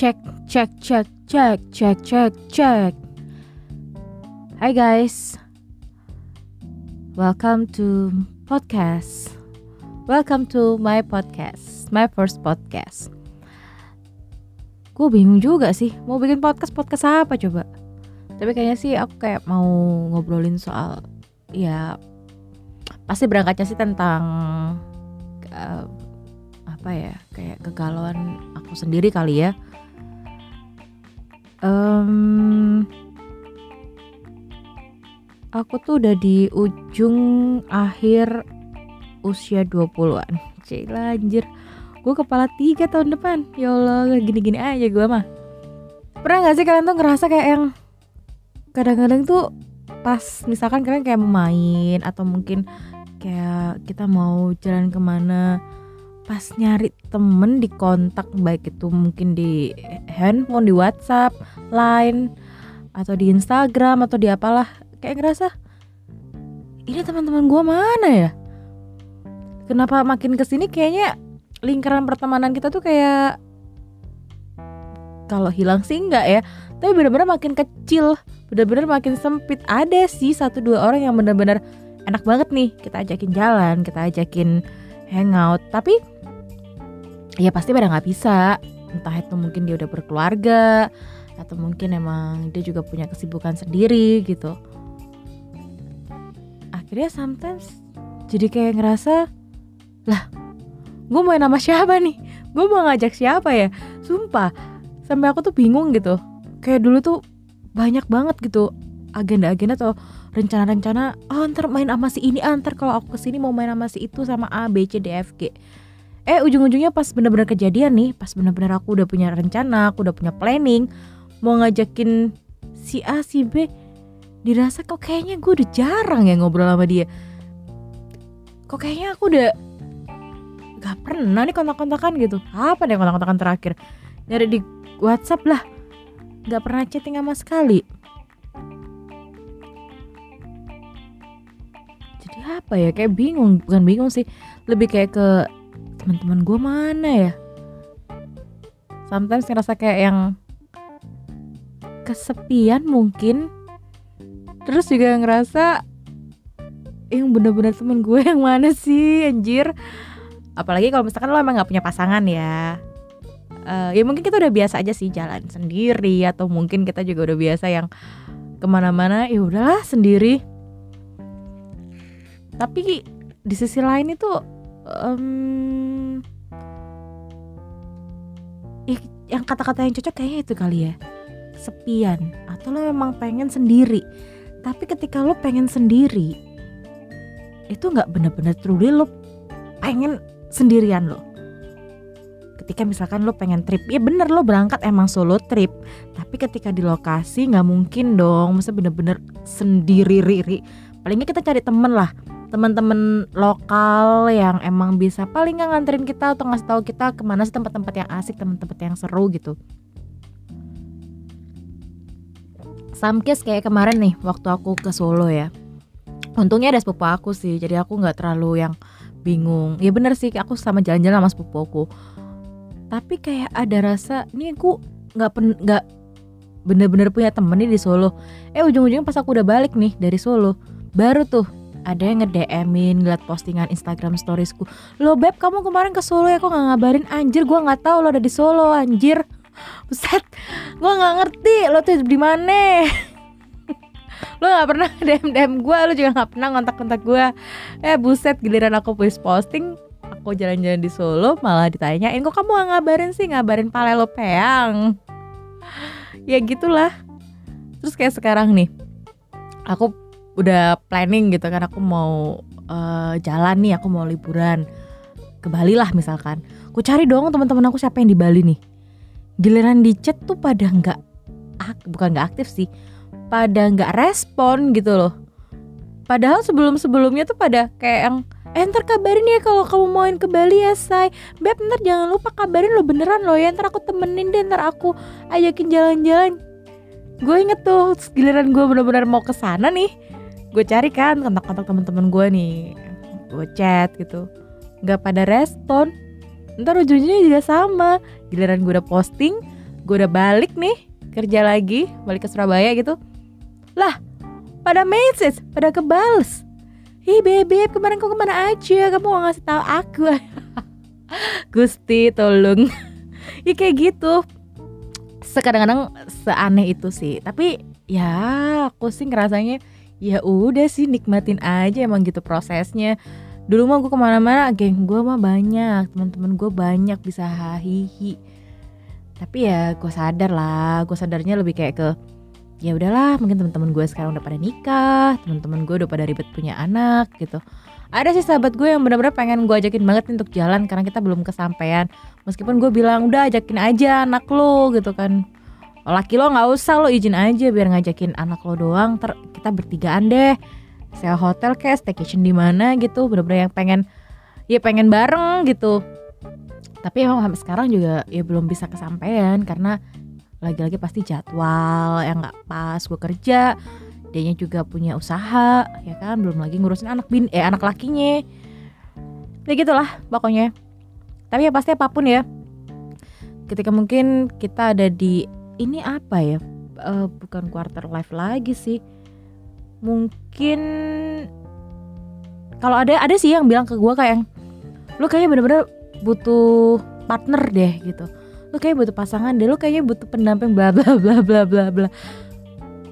Cek, cek, cek, cek, cek, cek, cek. Hai guys. Welcome to podcast. Welcome to my podcast. My first podcast. Gue bingung juga sih mau bikin podcast podcast apa coba. Tapi kayaknya sih aku kayak mau ngobrolin soal ya pasti berangkatnya sih tentang uh, apa ya kayak kegalauan aku sendiri kali ya um, aku tuh udah di ujung akhir usia 20-an Cila anjir Gue kepala tiga tahun depan. Ya Allah gini-gini aja gue mah. Pernah gak sih kalian tuh ngerasa kayak yang Kadang-kadang tuh pas misalkan kalian kayak mau main Atau mungkin kayak kita mau jalan ke mana pas nyari temen di kontak baik itu mungkin di handphone di WhatsApp, Line atau di Instagram atau di apalah kayak ngerasa ini teman-teman gue mana ya? Kenapa makin ke sini kayaknya lingkaran pertemanan kita tuh kayak kalau hilang sih enggak ya, tapi benar-benar makin kecil, benar-benar makin sempit. Ada sih satu dua orang yang benar-benar enak banget nih kita ajakin jalan, kita ajakin hangout, tapi ya pasti pada nggak bisa. Entah itu mungkin dia udah berkeluarga atau mungkin emang dia juga punya kesibukan sendiri gitu. Akhirnya sometimes jadi kayak ngerasa lah gue mau nama siapa nih? Gue mau ngajak siapa ya? Sumpah sampai aku tuh bingung gitu. Kayak dulu tuh banyak banget gitu agenda-agenda atau rencana-rencana oh ntar main sama si ini ah, ntar kalau aku ke sini mau main sama si itu sama A B C D F G eh ujung-ujungnya pas bener-bener kejadian nih pas bener-bener aku udah punya rencana aku udah punya planning mau ngajakin si A si B dirasa kok kayaknya gue udah jarang ya ngobrol sama dia. Kok kayaknya aku udah gak pernah nih kontak-kontakan gitu. Apa deh kontak-kontakan terakhir? Nyari di WhatsApp lah. Gak pernah chatting sama sekali. Jadi apa ya? Kayak bingung bukan bingung sih. Lebih kayak ke teman-teman gue mana ya? Sometimes ngerasa kayak yang kesepian mungkin. Terus juga ngerasa yang bener-bener temen gue yang mana sih anjir? Apalagi kalau misalkan lo emang nggak punya pasangan ya. Uh, ya mungkin kita udah biasa aja sih jalan sendiri atau mungkin kita juga udah biasa yang ke mana-mana ya udahlah sendiri. Tapi di sisi lain itu um, yang kata-kata yang cocok kayaknya itu kali ya. Sepian. Atau lo memang pengen sendiri. Tapi ketika lo pengen sendiri itu nggak bener-bener truly lo pengen sendirian lo. Ketika misalkan lo pengen trip ya bener lo berangkat emang solo trip. Tapi ketika di lokasi nggak mungkin dong. Masa bener-bener sendiri riri palingnya kita cari temen lah teman-teman lokal yang emang bisa paling nggak nganterin kita atau ngasih tahu kita ke mana sih tempat-tempat yang asik tempat-tempat yang seru gitu. Samkes kayak kemarin nih waktu aku ke Solo ya. Untungnya ada sepupu aku sih jadi aku nggak terlalu yang bingung. Ya bener sih aku sama jalan-jalan sama sepupu aku. Tapi kayak ada rasa ini aku nggak nggak bener-bener punya temen nih di Solo. Eh ujung-ujungnya pas aku udah balik nih dari Solo baru tuh ada yang nge-DM-in ngeliat postingan Instagram storiesku. Lo beb kamu kemarin ke Solo ya? Kok gak ngabarin? Anjir gue nggak tahu lo ada di Solo anjir. Buset gue nggak ngerti lo tuh di mana. Lo nggak pernah DM DM gue lo juga nggak pernah kontak kontak gue eh buset giliran aku post posting aku jalan-jalan di Solo malah ditanyain kok kamu gak ngabarin sih? Ngabarin pale lo peang? Ya gitulah. Terus kayak sekarang nih aku udah planning gitu kan aku mau uh, jalan nih aku mau liburan ke Bali lah misalkan. Aku cari dong teman-teman aku siapa yang di Bali nih. Giliran di chat tuh pada nggak bukan nggak aktif sih pada nggak respon gitu loh. Padahal sebelum sebelumnya tuh pada kayak yang eh ntar kabarin ya kalau kamu mauin ke Bali ya say. Beb ntar jangan lupa kabarin lo beneran lo ya ntar aku temenin deh ntar aku ajakin jalan-jalan. Gue inget tuh giliran gue bener-bener mau ke sana nih gue cari kan kontak-kontak teman-teman gue nih. Gue chat gitu. Nggak pada respon. Ntar ujungnya juga sama. Giliran gue udah posting gue udah balik nih kerja lagi balik ke Surabaya gitu. Lah pada message pada kebales. Hei bebek kemarin kau ke mana aja? Kamu gak ngasih tahu aku. Gusti tolong. Ya kayak gitu. Sekadang-kadang seaneh itu sih. Tapi ya aku sih ngerasanya ya udah sih nikmatin aja emang gitu prosesnya. Dulu mah gue ke mana-mana geng gue mah banyak teman-teman gue banyak bisa hahihi. Tapi ya gue sadar lah gue sadarnya lebih kayak ke ya udahlah mungkin teman-teman gue sekarang udah pada nikah teman-teman gue udah pada ribet punya anak gitu. Ada sih sahabat gue yang benar-benar pengen gue ajakin banget untuk jalan karena kita belum kesampaian. Meskipun gue bilang udah ajakin aja anak lo gitu kan laki lo nggak usah lo izin aja biar ngajakin anak lo doang. Ter kita bertigaan deh. Sewa hotel kayak staycation di mana gitu. Bener-bener yang pengen ya pengen bareng gitu. Tapi emang sampai sekarang juga ya belum bisa kesampaian. Karena lagi-lagi pasti jadwal yang nggak pas. Gue kerja dia juga punya usaha ya kan? Belum lagi ngurusin anak bin eh anak lakinya. Ya gitulah pokoknya. Tapi ya pasti apa pun ya. Ketika mungkin kita ada di ini apa ya? Uh, bukan quarter life lagi sih. Mungkin kalau ada ada sih yang bilang ke gue kayak lu kayaknya bener-bener butuh partner deh gitu. Lu kayak butuh pasangan deh lu kayaknya butuh pendamping bla bla bla bla bla bla.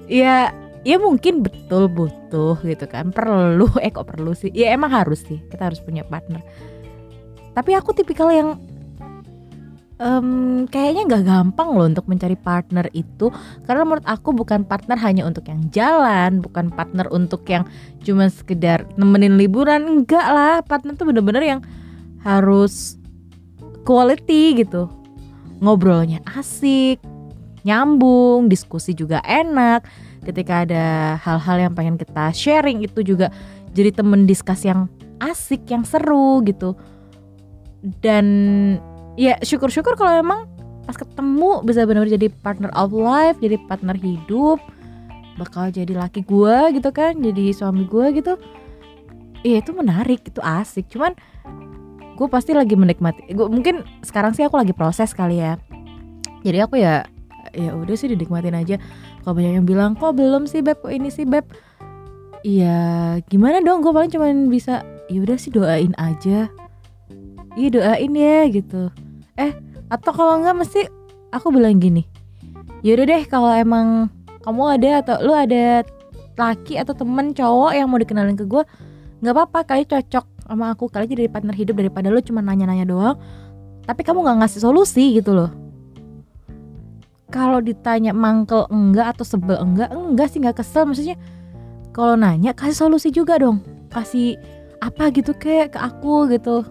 Ya ya mungkin betul butuh gitu kan. Perlu eh kok perlu sih? Ya emang harus sih kita harus punya partner. Tapi aku tipikal yang um, kayaknya nggak gampang loh untuk mencari partner itu karena menurut aku bukan partner hanya untuk yang jalan bukan partner untuk yang cuma sekedar nemenin liburan enggak lah partner tuh bener-bener yang harus quality gitu ngobrolnya asik, nyambung, diskusi juga enak. Ketika ada hal-hal yang pengen kita sharing itu juga jadi temen diskusi yang asik, yang seru gitu. Dan ya syukur-syukur kalau emang pas ketemu bisa benar-benar jadi partner of life, jadi partner hidup, bakal jadi laki gue gitu kan, jadi suami gue gitu. Iya itu menarik, itu asik. Cuman gue pasti lagi menikmati gue mungkin sekarang sih aku lagi proses kali ya. Jadi aku ya ya udah sih dinikmatin aja. Kalau banyak yang bilang kok belum sih beb? Kok ini sih beb? Iya gimana dong? Gue paling cuman bisa ya udah sih doain aja. Iya doain ya gitu eh atau kalau enggak mesti aku bilang gini ya udah deh kalau emang kamu ada atau lu ada laki atau temen cowok yang mau dikenalin ke gue nggak apa-apa kali cocok sama aku kali jadi partner hidup daripada lo cuma nanya-nanya doang tapi kamu nggak ngasih solusi gitu loh. Kalau ditanya mangkel enggak atau sebel enggak enggak sih nggak kesel. Maksudnya kalau nanya kasih solusi juga dong. Kasih apa gitu kayak ke aku gitu.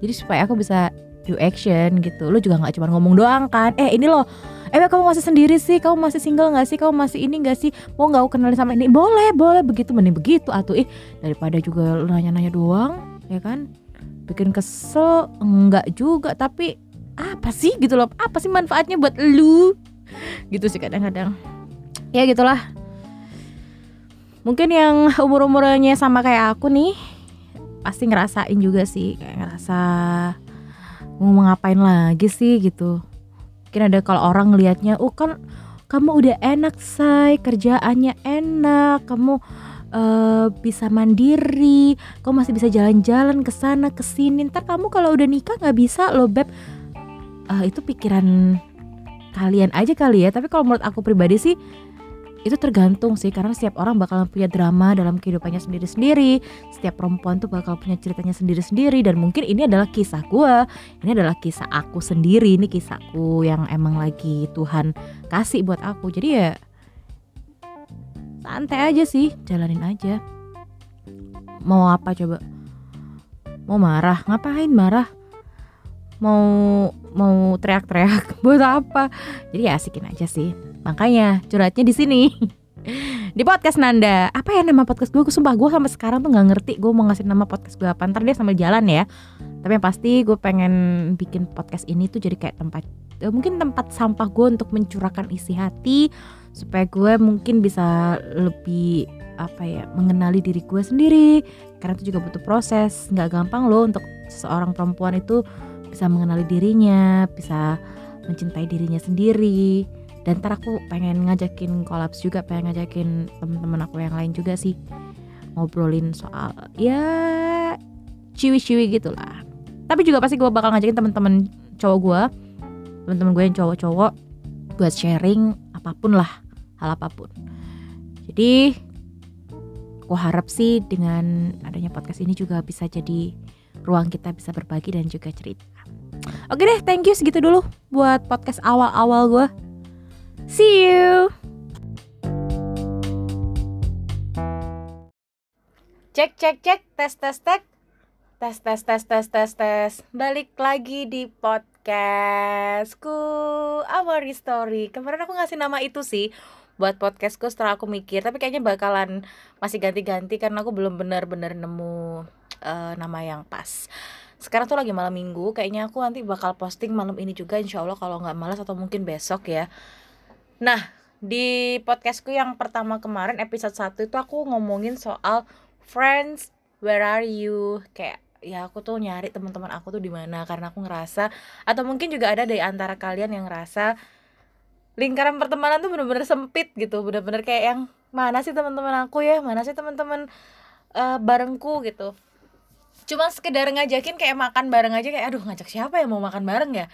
Jadi supaya aku bisa do action gitu. Lo juga nggak cuma ngomong doang kan. Eh ini loh. Eh kamu masih sendiri sih? Kamu masih single nggak sih? Kamu masih ini nggak sih? Mau nggak aku kenalin sama ini? Boleh boleh. Begitu mending begitu atau ih daripada juga nanya-nanya doang ya kan? Bikin kesel enggak juga. Tapi apa sih gitu loh? Apa sih manfaatnya buat lu? Gitu sih kadang-kadang. Ya gitulah. Mungkin yang umur-umurnya sama kayak aku nih pasti ngerasain juga sih. Kayak ngerasa mau ngapain lagi sih? gitu. Mungkin ada kalau orang ngelihatnya oh kan kamu udah enak say. Kerjaannya enak. Kamu uh, bisa mandiri. Kamu masih bisa jalan-jalan ke sana ke sini. Ntar kamu kalau udah nikah nggak bisa loh beb. Uh, itu pikiran kalian aja kali ya. Tapi kalau menurut aku pribadi sih itu tergantung sih karena setiap orang bakal punya drama dalam kehidupannya sendiri-sendiri. Setiap perempuan tuh bakal punya ceritanya sendiri-sendiri. Dan mungkin ini adalah kisah gue ini adalah kisah aku sendiri. Ini kisahku yang emang lagi Tuhan kasih buat aku. Jadi ya santai aja sih. Jalanin aja. Mau apa coba? Mau marah? Ngapain marah? Mau mau teriak-teriak buat apa? Jadi ya asikin aja sih Makanya curhatnya di sini. di podcast Nanda. Apa ya nama podcast gue? Sumpah gue sampai sekarang tuh nggak ngerti. Gue mau ngasih nama podcast gue apa. Ntar dia sambil jalan ya. Tapi yang pasti gue pengen bikin podcast ini tuh jadi kayak tempat eh, mungkin tempat sampah gue untuk mencurahkan isi hati. Supaya gue mungkin bisa lebih apa ya mengenali diri gue sendiri. Karena itu juga butuh proses. Nggak gampang loh untuk seorang perempuan itu bisa mengenali dirinya bisa mencintai dirinya sendiri dan ntar aku pengen ngajakin kolaps juga pengen ngajakin temen-temen aku yang lain juga sih. Ngobrolin soal ya ciwi-ciwi gitulah. Tapi juga pasti gue bakal ngajakin temen-temen cowok gue temen-temen gue yang cowok-cowok buat sharing apa pun lah hal apa pun. Jadi aku harap sih dengan adanya podcast ini juga bisa jadi ruang kita bisa berbagi dan juga cerita. Oke deh thank you segitu dulu buat podcast awal-awal gue See you. Cek cek cek tes tes tes tes tes tes tes tes tes. Balik lagi di podcastku Our Story. Kemarin aku ngasih nama itu sih buat podcastku setelah aku mikir tapi kayaknya bakalan masih ganti-ganti karena aku belum benar-benar nemu uh, nama yang pas. Sekarang tuh lagi malam minggu kayaknya aku nanti bakal posting malam ini juga insya Allah kalau nggak malas atau mungkin besok ya Nah, di podcastku yang pertama kemarin episode 1 itu aku ngomongin soal friends, where are you? Kayak ya aku tuh nyari teman-teman aku tuh di mana karena aku ngerasa atau mungkin juga ada dari antara kalian yang ngerasa lingkaran pertemanan tuh bener-bener sempit gitu, bener-bener kayak yang mana sih teman-teman aku ya, mana sih teman-teman uh, barengku gitu. Cuma sekedar ngajakin kayak makan bareng aja kayak aduh ngajak siapa yang mau makan bareng ya?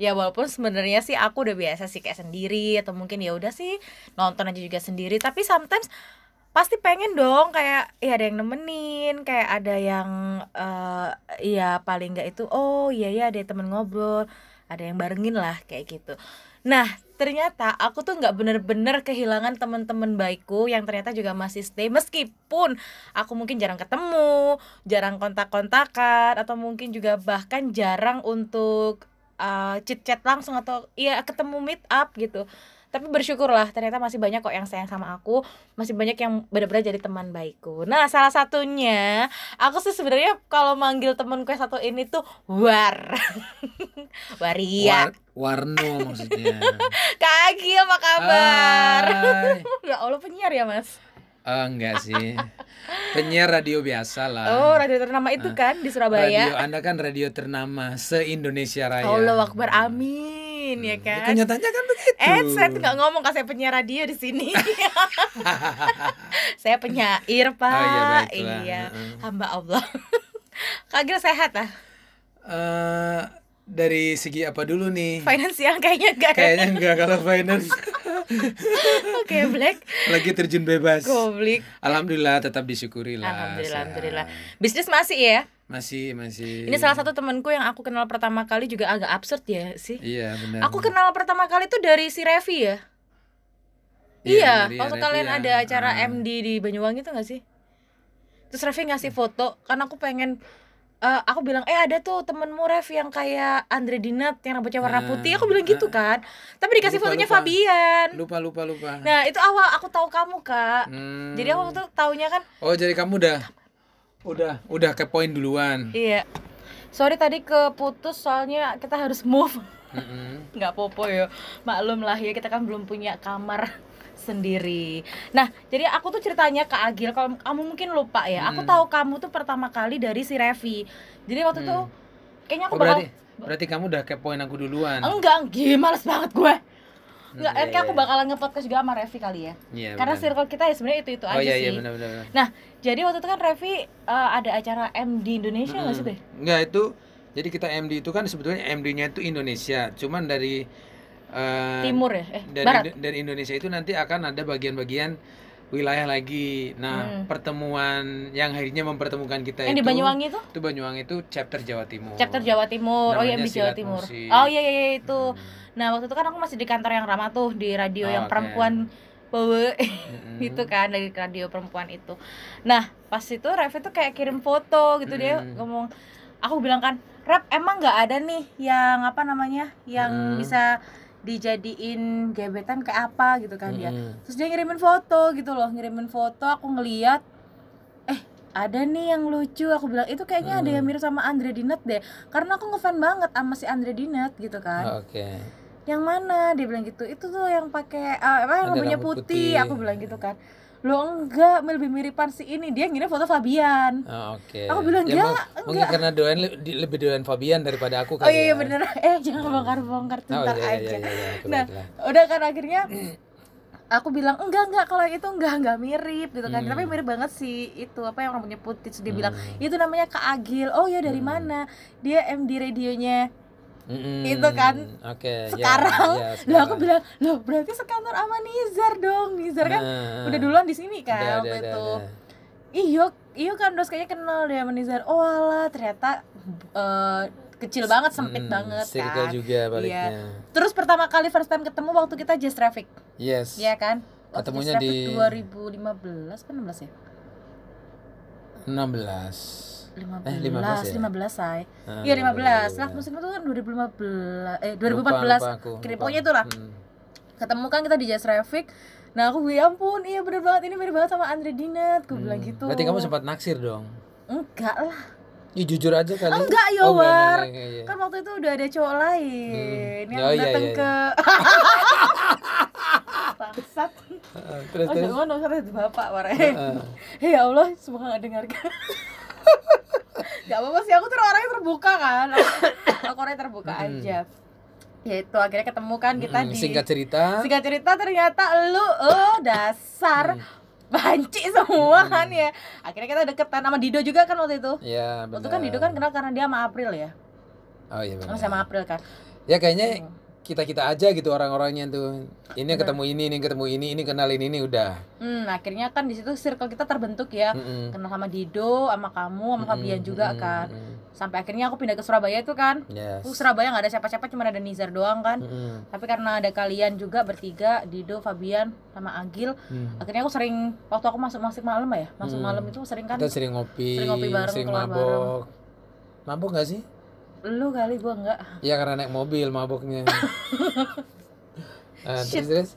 Ya walaupun sebenarnya sih aku udah biasa sih kayak sendiri atau mungkin ya udah sih nonton aja juga sendiri. Tapi sometimes pasti pengen dong kayak ya ada yang nemenin kayak ada yang uh, ya paling nggak itu oh iya ya ada temen ngobrol ada yang barengin lah kayak gitu. Nah ternyata aku tuh nggak bener-bener kehilangan teman-teman baikku yang ternyata juga masih stay. Meskipun aku mungkin jarang ketemu jarang kontak-kontakan atau mungkin juga bahkan jarang untuk uh, chit chat langsung atau ya ketemu meet up gitu. Tapi bersyukurlah ternyata masih banyak kok yang sayang sama aku. Masih banyak yang benar-benar jadi teman baikku. Nah salah satunya aku sih sebenarnya kalau manggil temenku yang satu ini tuh war. Waria. War, warno maksudnya. Kak Agil apa kabar? Ya Allah penyiar ya mas Uh, enggak sih. Penyiar radio biasa lah. Oh, radio ternama itu uh, kan di Surabaya. Radio Anda kan radio ternama se-Indonesia Raya. Allah Akbar, amin ya hmm, ya kan. Ya, kenyataannya kan begitu. Eh, saya nggak ngomong kasih penyiar radio di sini. saya penyair, Pak. Oh, iya, iya. Hamba Allah. Kagil sehat ah? Uh, dari segi apa dulu nih? Finansial kayaknya enggak. Ya? Kayaknya enggak kalau finance. Oke, okay, Black. Lagi terjun bebas. Goblik. Alhamdulillah tetap disyukuri lah. Alhamdulillah, alhamdulillah. Bisnis masih ya? Masih, masih. Ini salah satu temanku yang aku kenal pertama kali juga agak absurd ya sih. Iya, benar. Aku kenal pertama kali tuh dari si Revi ya. Iya, iya waktu kalian ya. ada acara uh. Ah. MD di Banyuwangi tuh gak sih? Terus Revi ngasih foto karena aku pengen uh, aku bilang eh ada tuh temenmu Rev yang kayak Andre Dinat yang rambutnya warna nah, putih. Aku bilang gitu kan. Tapi dikasih lupa, fotonya lupa. Fabian. Lupa lupa lupa. Nah itu awal aku tahu kamu kak. Hmm. jadi aku tuh taunya kan oh jadi kamu udah? Udah. Udah ke poin duluan? Iya. Sorry tadi keputus soalnya kita harus move. Mm -hmm. popo ya. Maklum lah ya kita kan belum punya kamar sendiri. Nah, jadi aku tuh ceritanya ke Agil kalau kamu mungkin lupa ya. Hmm. Aku tahu kamu tuh pertama kali dari si Revi. Jadi waktu hmm. tuh kayaknya aku oh, berarti bakal... berarti kamu udah kepoin aku duluan. Enggak, gimana males banget gue. Enggak, hmm, iya, aku iya. bakalan nge-podcast juga sama Revi kali ya. Iya, Karena bener. circle kita ya sebenarnya itu-itu oh, aja iya, sih. Iya, bener, bener, bener. Nah, jadi waktu itu kan Revi uh, ada acara MD Indonesia nggak hmm. sih, Teh? Enggak, itu jadi kita MD itu kan sebetulnya MD-nya itu Indonesia, cuman dari uh, timur ya eh dari, barat dari Indonesia itu nanti akan ada bagian-bagian wilayah lagi. Nah, hmm. pertemuan yang akhirnya mempertemukan kita yang itu. di Banyuwangi itu? Itu Banyuwangi itu chapter Jawa Timur. Chapter Jawa Timur. Namanya oh, yang di Jawa Timur. Musik. Oh iya, iya iya itu. Hmm. Nah, waktu itu kan aku masih di kantor yang ramah tuh di radio oh, yang okay. perempuan bawa hmm. itu kan dari radio perempuan itu. Nah, pas itu Rev itu kayak kirim foto gitu hmm. dia ngomong aku bilang kan, "Rap, emang nggak ada nih yang apa namanya? yang hmm. bisa dijadiin gebetan kayak apa gitu kan dia terus dia ngirimin foto gitu loh ngirimin foto aku ngeliat eh ada nih yang lucu. Aku bilang itu kayaknya hmm. ada yang mirip sama Andre Dinet deh. Karena aku ngefan banget sama si Andre Dinet gitu kan. Oh, oke. Okay. yang mana? Dia bilang gitu. Itu tuh yang pakai uh, apa yang rambutnya putih. putih. Aku bilang gitu kan lo enggak lebih miripan si ini. Dia ngirim foto Fabian. Oh, Oke. Aku bilang, Ya, "Enggak, mung- Mungkin karena doain lebih doain Fabian daripada aku oh kali iya, iya ya. bener. Eh jangan bongkar-bongkar Oh, tentang iya, iya, aja. iya, iya, oke, nah udah kan akhirnya aku bilang enggak enggak kalau itu enggak enggak mirip gitu kan. Hmm. tapi mirip banget sih itu apa yang rambutnya putih dia bilang itu namanya Kak Agil. Oh ya dari Hmm. mana? Dia MD radionya Mm-mm. Itu kan Oke. ya, sekarang ya, lah aku sekarang. bilang loh berarti sekantor sama Nizar dong Nizar kan Nah, udah duluan di sini kan udah, waktu udah, itu udah, udah. iyo iyo kan dos kayaknya kenal deh sama Nizar oh alah ternyata eh, kecil banget sempit Mm, banget kan juga baliknya. terus pertama kali first time ketemu waktu kita just traffic Yes. Iya kan Waktu Ketemunya di- Traffic 2015 apa 16 ya 16. 15 Eh, 15 ya? 15 say Ah, iya 15 lah 2015. musim itu kan 2015 eh Lupa, 2014 lupa aku, Kira- lupa. pokoknya itulah Hmm. ketemu kan kita di Just Traffic nah aku ya ampun iya bener banget ini mirip banget sama Andre Dinat aku bilang Hmm. gitu Berarti kamu sempat naksir dong. enggak lah Ih, jujur aja kali. Enggak, Oh, Yowar. enggak, enggak, enggak, kan waktu itu udah ada cowok lain Hmm. yang Oh, iya, datang iya, ke bangsat Ah, terus oh terus. bapak warna Ah. ya Allah semoga nggak dengarkan Gak apa-apa sih, aku tuh orangnya terbuka kan Aku, orangnya terbuka aja Ya itu, akhirnya ketemu kan kita Mm, di singkat cerita. Singkat cerita ternyata lu, oh dasar Hmm. Banci semua kan ya Akhirnya kita deketan sama Dido juga kan waktu itu Ya, Waktu benar. kan Dido kan kenal karena dia sama April ya Oh iya benar. Sama April kan Ya kayaknya Hmm. Kita-kita aja gitu orang-orangnya tuh. Ini yang ketemu ini, ini ketemu ini, ini kenalin ini udah. Hmm, akhirnya kan di situ circle kita terbentuk ya Mm-mm. Kenal sama Dido, sama kamu, sama Fabian Mm-mm, juga kan. Sampai akhirnya aku pindah ke Surabaya itu kan Yes. Aku Surabaya nggak ada siapa-siapa, cuma ada Nizar doang kan Mm-mm. tapi karena ada kalian juga bertiga Dido Fabian sama Agil Mm. akhirnya aku sering waktu aku masuk masuk malam ya masuk Hmm. malam itu sering kan Kita sering ngopi, sering ngopi bareng, sering keluar mabok. Mabok gak sih? Lu kali gua enggak Iya karena naik mobil maboknya. Ah, terus terus.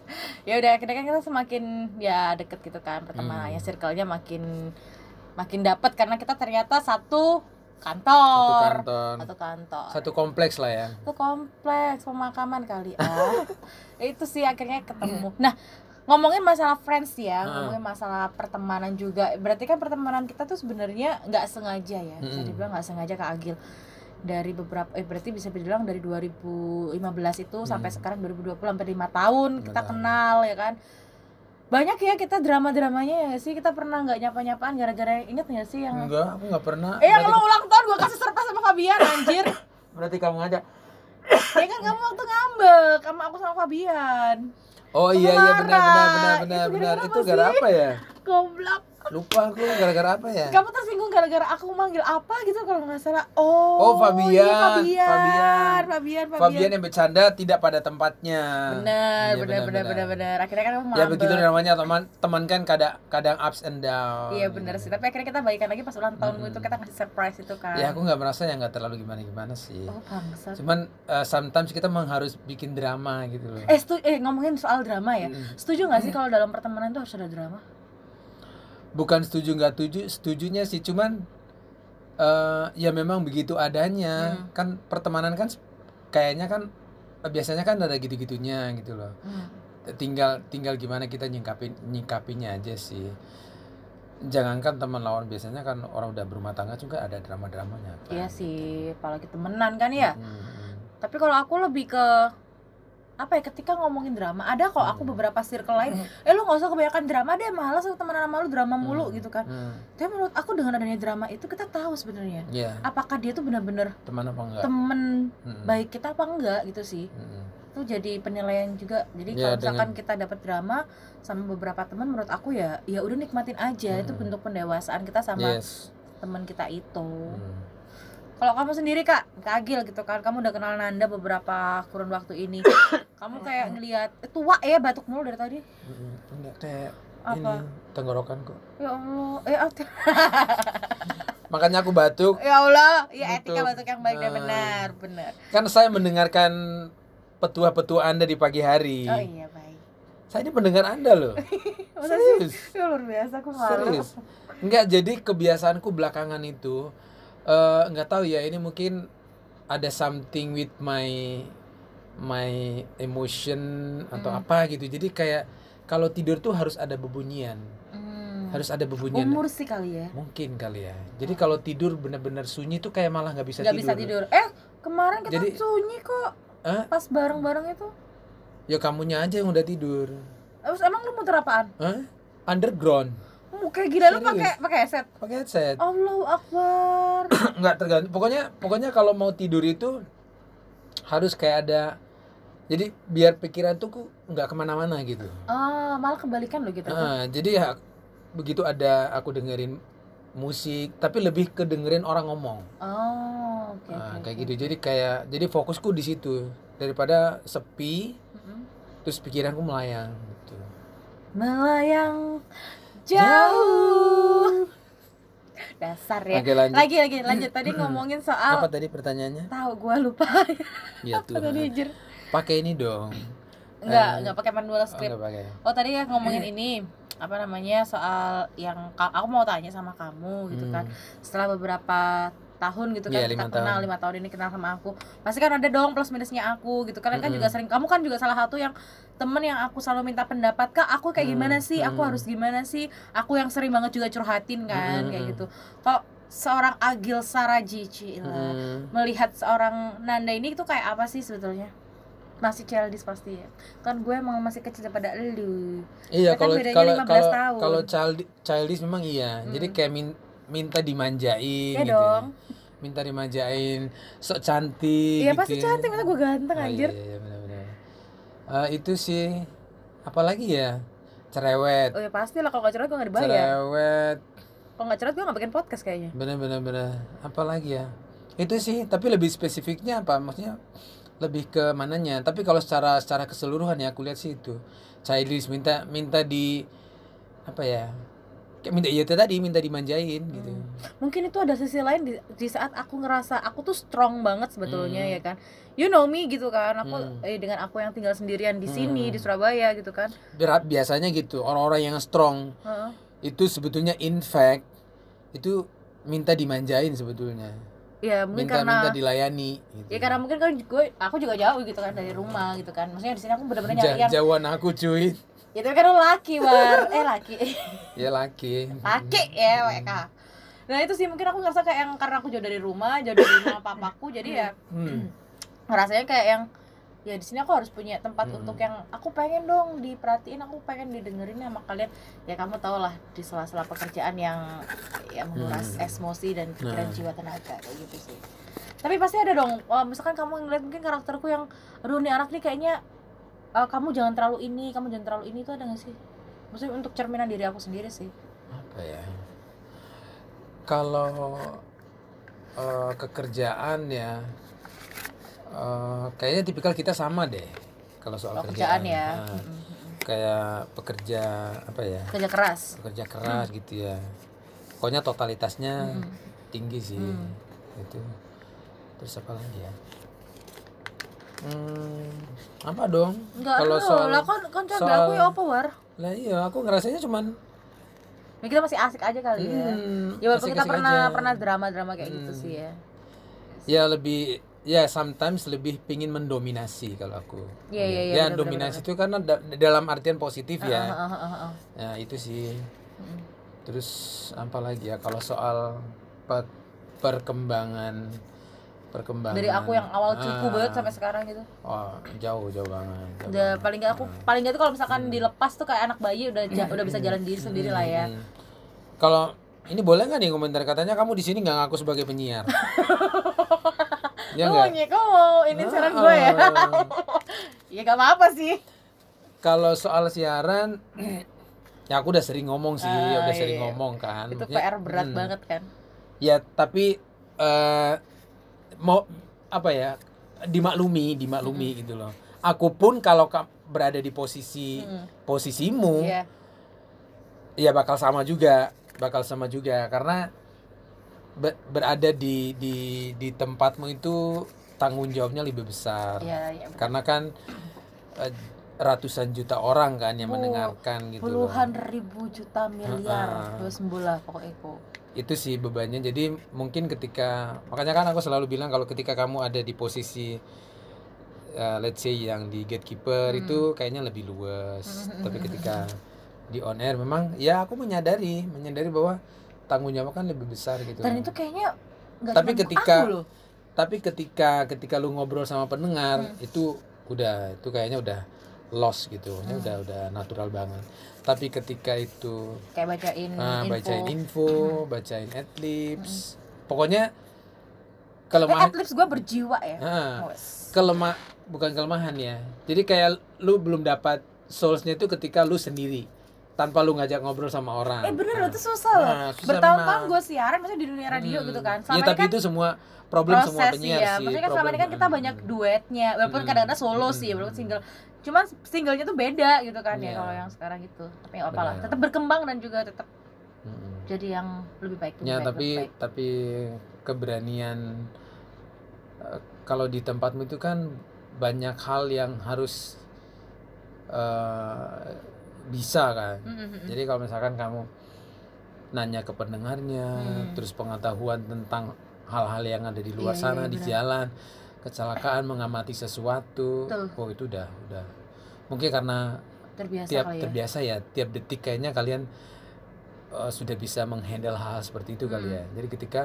ya udah akhirnya kan kita semakin ya deket gitu kan pertemanannya Hmm. circle-nya makin makin dapat karena kita ternyata satu Satu kantor kantor, satu kantor satu kompleks lah ya. itu kompleks pemakaman kali ah itu sih akhirnya ketemu nah ngomongin masalah friends ya Ah. ngomongin masalah pertemanan juga berarti kan pertemanan kita tuh sebenarnya nggak sengaja ya bisa Mm-mm. dibilang nggak sengaja kak Agil dari beberapa eh berarti bisa dibilang dari 2015 itu sampai Hmm. sekarang 2020 sampai lima tahun kita Benar. kenal ya kan banyak ya kita drama dramanya ya sih kita pernah nggak nyapa nyapaan gara-gara inget nggak sih yang Enggak, aku nggak pernah. eh yang lo ulang tahun gua kasih surprise sama Fabian anjir berarti kamu aja. ya kan kamu waktu ngambek sama aku sama Fabian Oh iya iya benar benar benar benar Itu benar. gara-gara Itu apa gara apa ya? goblok Lupa aku gara-gara apa ya? kamu tersinggung gara-gara aku manggil apa gitu kalau nggak salah oh Oh, Fabian. iya, Fabian Fabian. Fabian Fabian, Fabian yang bercanda tidak pada tempatnya. benar Iya, benar benar benar benar akhirnya kan kamu Ya begitu namanya teman teman kan kadang kadang ups and down. iya benar sih tapi akhirnya kita baikan lagi pas ulang tahunmu Mm-mm. itu kita ngasih surprise itu kan Ya aku nggak merasa ya nggak terlalu gimana gimana sih. oh bangsat Cuman uh, sometimes kita memang harus bikin drama gitu loh. eh stu eh ngomongin soal drama ya Mm-mm. setuju nggak sih kalau dalam pertemanan itu harus ada drama Bukan setuju nggak setuju, setujunya sih cuman eh ya memang begitu adanya. Hmm. Kan pertemanan kan kayaknya kan eh, biasanya kan ada gitu-gitunya gitu loh. Hmm. Tinggal tinggal gimana kita nyingkapin nyingkapinya aja sih. Jangankan teman lawan biasanya kan orang udah berumah tangga juga ada drama-dramanya kan. iya sih apalagi temenan kan ya Hmm. tapi kalau aku lebih ke apa ya ketika ngomongin drama ada kok aku Hmm. beberapa circle lain eh lu nggak usah kebanyakan drama deh malas aku temenan sama lu drama mulu Hmm. gitu kan Hmm. tapi menurut aku dengan adanya drama itu kita tahu sebenarnya Iya, apakah dia tuh benar-benar teman apa enggak? temen baik kita apa enggak gitu sih itu jadi penilaian juga jadi Ya, kalau misalkan dengan- kita dapat drama sama beberapa teman menurut aku ya ya udah nikmatin aja itu Hmm. bentuk pendewasaan kita sama Yes. teman kita itu Hmm. Kalau kamu sendiri kak kak Agil gitu kan kamu udah kenal Nanda beberapa kurun waktu ini kamu kayak ngelihat eh, tua ya batuk mulu dari tadi. Enggak kayak Apa? ini tenggorokan kok. ya Allah eh ah, Makanya aku batuk. ya Allah ya etika Batuk. batuk yang baik dan Nah. benar benar Kan saya mendengarkan petua-petua Anda di pagi hari. oh iya baik Saya ini pendengar Anda loh. Serius. Ya, luar biasa aku malu Serius. Enggak, jadi kebiasaanku belakangan itu eh enggak tahu ya, ini mungkin ada something with my my emotion atau Hmm. apa gitu. Jadi kayak kalau tidur tuh harus ada bebunyian Hmm. harus ada bebunyian Umur sih kali ya. mungkin kali ya jadi kalau tidur benar-benar sunyi tuh kayak malah nggak bisa Nggak tidur bisa tidur. Eh, kemarin kita Jadi- sunyi kok. Hah? Pas bareng-bareng itu. ya kamunya aja yang udah tidur Terus emang lu muter apaan? Hah? underground kayak gila lu pakai pakai headset. pakai headset Allahu Akbar. nggak tergantung pokoknya pokoknya kalau mau tidur itu harus kayak ada jadi biar pikiran tuh nggak ke mana-mana gitu Ah, malah kebalikan lo gitu. Nah, jadi ya begitu ada aku dengerin musik tapi lebih ke dengerin orang ngomong Oh, oke Nah, oke. kayak oke. gitu jadi kayak jadi fokusku di situ daripada sepi Mm-mm. terus pikiranku melayang gitu Melayang jauh. Dasar ya. Oke lanjut Lagi lagi lanjut tadi ngomongin soal apa tadi pertanyaannya tahu gua lupa. ya Jir? pakai ini dong Enggak, Eh, enggak pakai manual oh, script. nggak pakai Oh tadi ya ngomongin ini apa namanya soal yang aku mau tanya sama kamu gitu kan Hmm. setelah beberapa tahun gitu kan Iya, kita lima kenal tahun. lima tahun ini kenal sama aku pasti kan ada dong plus minusnya aku gitu kalian kan Mm-mm. juga sering kamu kan juga salah satu yang temen yang aku selalu minta pendapat kak aku kayak Hmm, gimana sih aku hmm. harus gimana sih aku yang sering banget juga curhatin kan kayak gitu kok seorang Agil Sarajici Hmm. melihat seorang Nanda ini itu kayak apa sih sebetulnya masih childish pasti ya kan gue emang masih kecil daripada elu Iya Kan kalau bedanya kalau 15 kalau tahun. kalau child childish memang iya. Hmm. Jadi kayak min- minta dimanjain Iya gitu. dong. Ya. Minta dimanjain, sok cantik Iya gitu. pasti ya. cantik masa gue ganteng Oh, anjir. Iya, iya benar-benar. Eh, itu sih apalagi ya? Cerewet. Oh ya pasti lah kalau gak cerewet gue gak dibayar. Cerewet. Kalau gak cerewet gue gak bikin podcast kayaknya. Benar-benar benar. Apalagi ya? Itu sih, tapi lebih spesifiknya apa? Maksudnya lebih ke mananya. Tapi kalau secara secara keseluruhan ya aku lihat sih itu. Childish minta minta di apa ya? Kayak minta iya tadi minta dimanjain gitu. Mungkin itu ada sisi lain di, di saat aku ngerasa aku tuh strong banget sebetulnya Hmm. ya kan. You know me gitu kan. Aku Hmm. eh, dengan aku yang tinggal sendirian di sini Hmm. di Surabaya gitu kan. Berat biasanya gitu. Orang-orang yang strong Heeh. itu sebetulnya in fact itu minta dimanjain sebetulnya. Ya mungkin Minta karena minta dilayani gitu. ya karena mungkin kan gue aku juga jauh gitu kan dari rumah gitu kan. Maksudnya di sini aku bener-bener Ja- nyari yang jauhan aku cuy. Ya tapi kan lu laki war eh laki Ya laki. laki ya WK nah itu sih mungkin aku ngerasa kayak yang karena aku jauh dari rumah jauh dari rumah papaku jadi ya Hmm. ngerasanya kayak yang ya di sini aku harus punya tempat Mm-mm. untuk yang aku pengen dong diperhatiin aku pengen didengerin sama kalian ya kamu tau lah di sela-sela pekerjaan yang ya menguras Hmm. emosi dan pikiran Nah. jiwa tenaga kayak gitu sih tapi pasti ada dong misalkan kamu ngeliat mungkin karakterku yang aduh nih anak nih kayaknya eh, kamu jangan terlalu ini kamu jangan terlalu ini. Itu ada gak sih? Maksudnya untuk cerminan diri aku sendiri sih. Apa ya? Kalau eh, kekerjaan ya eh, kayaknya tipikal kita sama deh kalau soal kalau kerjaan. kerjaan ya? Nah, kayak pekerja apa ya? Kerja keras? Pekerja keras gitu ya. Pokoknya totalitasnya Mm-mm. tinggi sih Hmm. itu terus apa lagi ya hmm, apa dong? Enggak kalau soal lah kan kan soal- aku ya apa war? Lah iya aku ngerasanya cuman ya kita masih asik aja kali ya. Hmm, ya walaupun kita pernah aja. pernah drama-drama kayak gitu Hmm. sih ya. Ya lebih ya sometimes lebih pingin mendominasi kalau aku. Iya, iya, iya, ya benar, dominasi itu karena da- dalam artian positif Ah, ah, ya ah, ah, ah. ya itu sih. Mm. terus apa lagi ya? Kalau soal pe- perkembangan perkembangan dari aku yang awal cupu Ah, banget sampai sekarang gitu oh, jauh jauh banget jauh udah banget. paling gak aku Ah. paling gak tuh kalau misalkan dilepas tuh kayak anak bayi udah ja- udah bisa jalan diri sendiri lah ya Hmm. Kalau ini boleh nggak nih komentar katanya kamu di sini nggak ngaku sebagai penyiar? ya Kamu nggak? mau kamu mau ini siaran gue ya Ah. ya gak apa-apa sih Kalau soal siaran, ya aku udah sering ngomong sih, Ah, udah iya, sering iya. ngomong kan. itu Maksudnya, PR berat hmm. banget kan Ya tapi eh mau apa ya dimaklumi, dimaklumi gitu loh. Aku pun kalau ka- berada di posisi Mm. posisimu, Iya ya bakal sama juga, bakal sama juga karena be- berada di di di tempatmu itu tanggung jawabnya lebih besar. iya iya betul. Karena kan eh, ratusan juta orang kan yang Oh, mendengarkan gitu loh. puluhan ribu juta miliar Ah. dua sembulah pokoknya itu sih bebannya. Jadi mungkin ketika makanya kan aku selalu bilang kalau ketika kamu ada di posisi uh, let's say yang di gatekeeper Hmm. itu kayaknya lebih luas tapi ketika di on air memang ya aku menyadari menyadari bahwa tanggung jawab kan lebih besar gitu dan itu kayaknya nggak Tapi ketika- aku loh. tapi ketika ketika lu ngobrol sama pendengar Hmm. itu udah itu kayaknya udah lost gitu Hmm. Udah udah natural banget tapi ketika itu kayak bacain ah, info. bacain info bacain adlibs Hmm. pokoknya eh, kelemahan at least gue berjiwa ya. Ah, Wes. kelemah bukan kelemahan ya. Jadi kayak lu belum dapat soulsnya itu ketika lu sendiri tanpa lu ngajak ngobrol sama orang. Eh bener Nah, itu susah loh. Nah, susah bertahun-tahun gue siaran maksudnya di dunia radio Hmm. gitu kan. Ya selama tapi ini kan itu semua problem semua proses penyiar ya sih maksudnya kan selama ini kan kita banyak duetnya walaupun Hmm. kadang-kadang solo Hmm. sih walaupun single cuman singlenya tuh beda gitu kan ya Iya. kalau yang sekarang itu tapi nggak apa lah Benar. tetap berkembang dan juga tetap Mm-mm. jadi yang lebih baik lebih ya baik, tapi lebih baik. tapi keberanian eh, kalau di tempatmu itu kan banyak hal yang harus eh, bisa kan Mm, mm, mm. jadi kalau misalkan kamu nanya ke pendengarnya Hmm. terus pengetahuan tentang hal-hal yang ada di luar Iya, sana iya, di benar. jalan kecelakaan mengamati sesuatu Betul. oh itu udah udah mungkin karena terbiasa tiap kali ya? terbiasa ya tiap detik kayaknya kalian uh, sudah bisa menghandle hal seperti itu kali Hmm. ya jadi ketika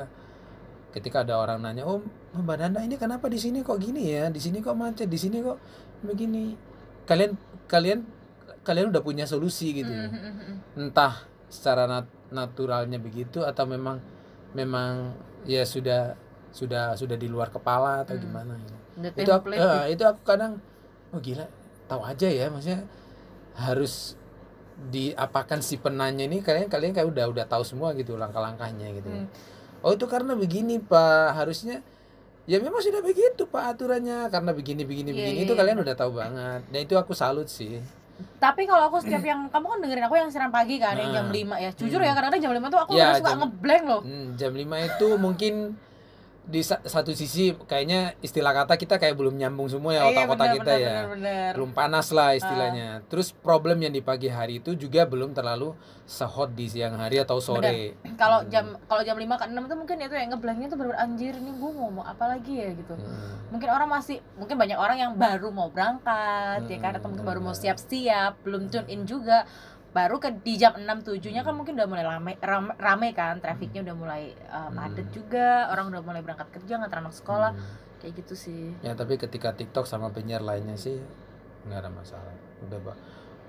ketika ada orang nanya oh mbak Nanda ini kenapa di sini kok gini ya? Di sini kok macet? Di sini kok begini? Kalian kalian kalian udah punya solusi gitu Mm, mm, mm, mm. entah secara nat- naturalnya begitu atau memang memang ya sudah sudah sudah di luar kepala atau Hmm. gimana The itu aku, eh, itu aku kadang oh gila tahu aja ya maksudnya harus diapakan si penanya ini kalian kalian kayak udah udah tahu semua gitu langkah-langkahnya gitu Hmm. oh itu karena begini pak harusnya ya memang sudah begitu pak aturannya karena begini begini Iya, begini iya, itu iya. kalian udah tahu banget dan itu aku salut sih Tapi kalau aku setiap yang kamu kan dengerin aku yang siaran pagi kan yang jam Ah. 5 ya. Jujur Hmm. ya kadang-kadang jam 5 tuh aku Ya, suka jam- ngeblank loh. Hmm, jam 5 itu mungkin di sa- satu sisi kayaknya istilah kata kita kayak belum nyambung semua ya Iya, otak-otak kita bener, ya bener, bener. belum panas lah istilahnya. Terus problem yang di pagi hari itu juga belum terlalu sehot di siang hari atau sore. Kalau Hmm. jam kalau jam 5 ke 6 tuh mungkin itu yang ngeblanknya tuh bener anjir ini gue ngomong apa lagi ya gitu. Hmm. Mungkin orang masih mungkin banyak orang yang baru mau berangkat ya kan atau mungkin baru mau siap-siap, belum tune in juga. Baru ke di jam 6 7-nya kan mungkin udah mulai rame rame, rame kan, trafficnya udah mulai uh, padat Hmm. juga, orang udah mulai berangkat kerja, ngantar anak sekolah, Hmm. kayak gitu sih. Ya tapi ketika TikTok sama penyiar lainnya sih nggak ada masalah. Udah ba-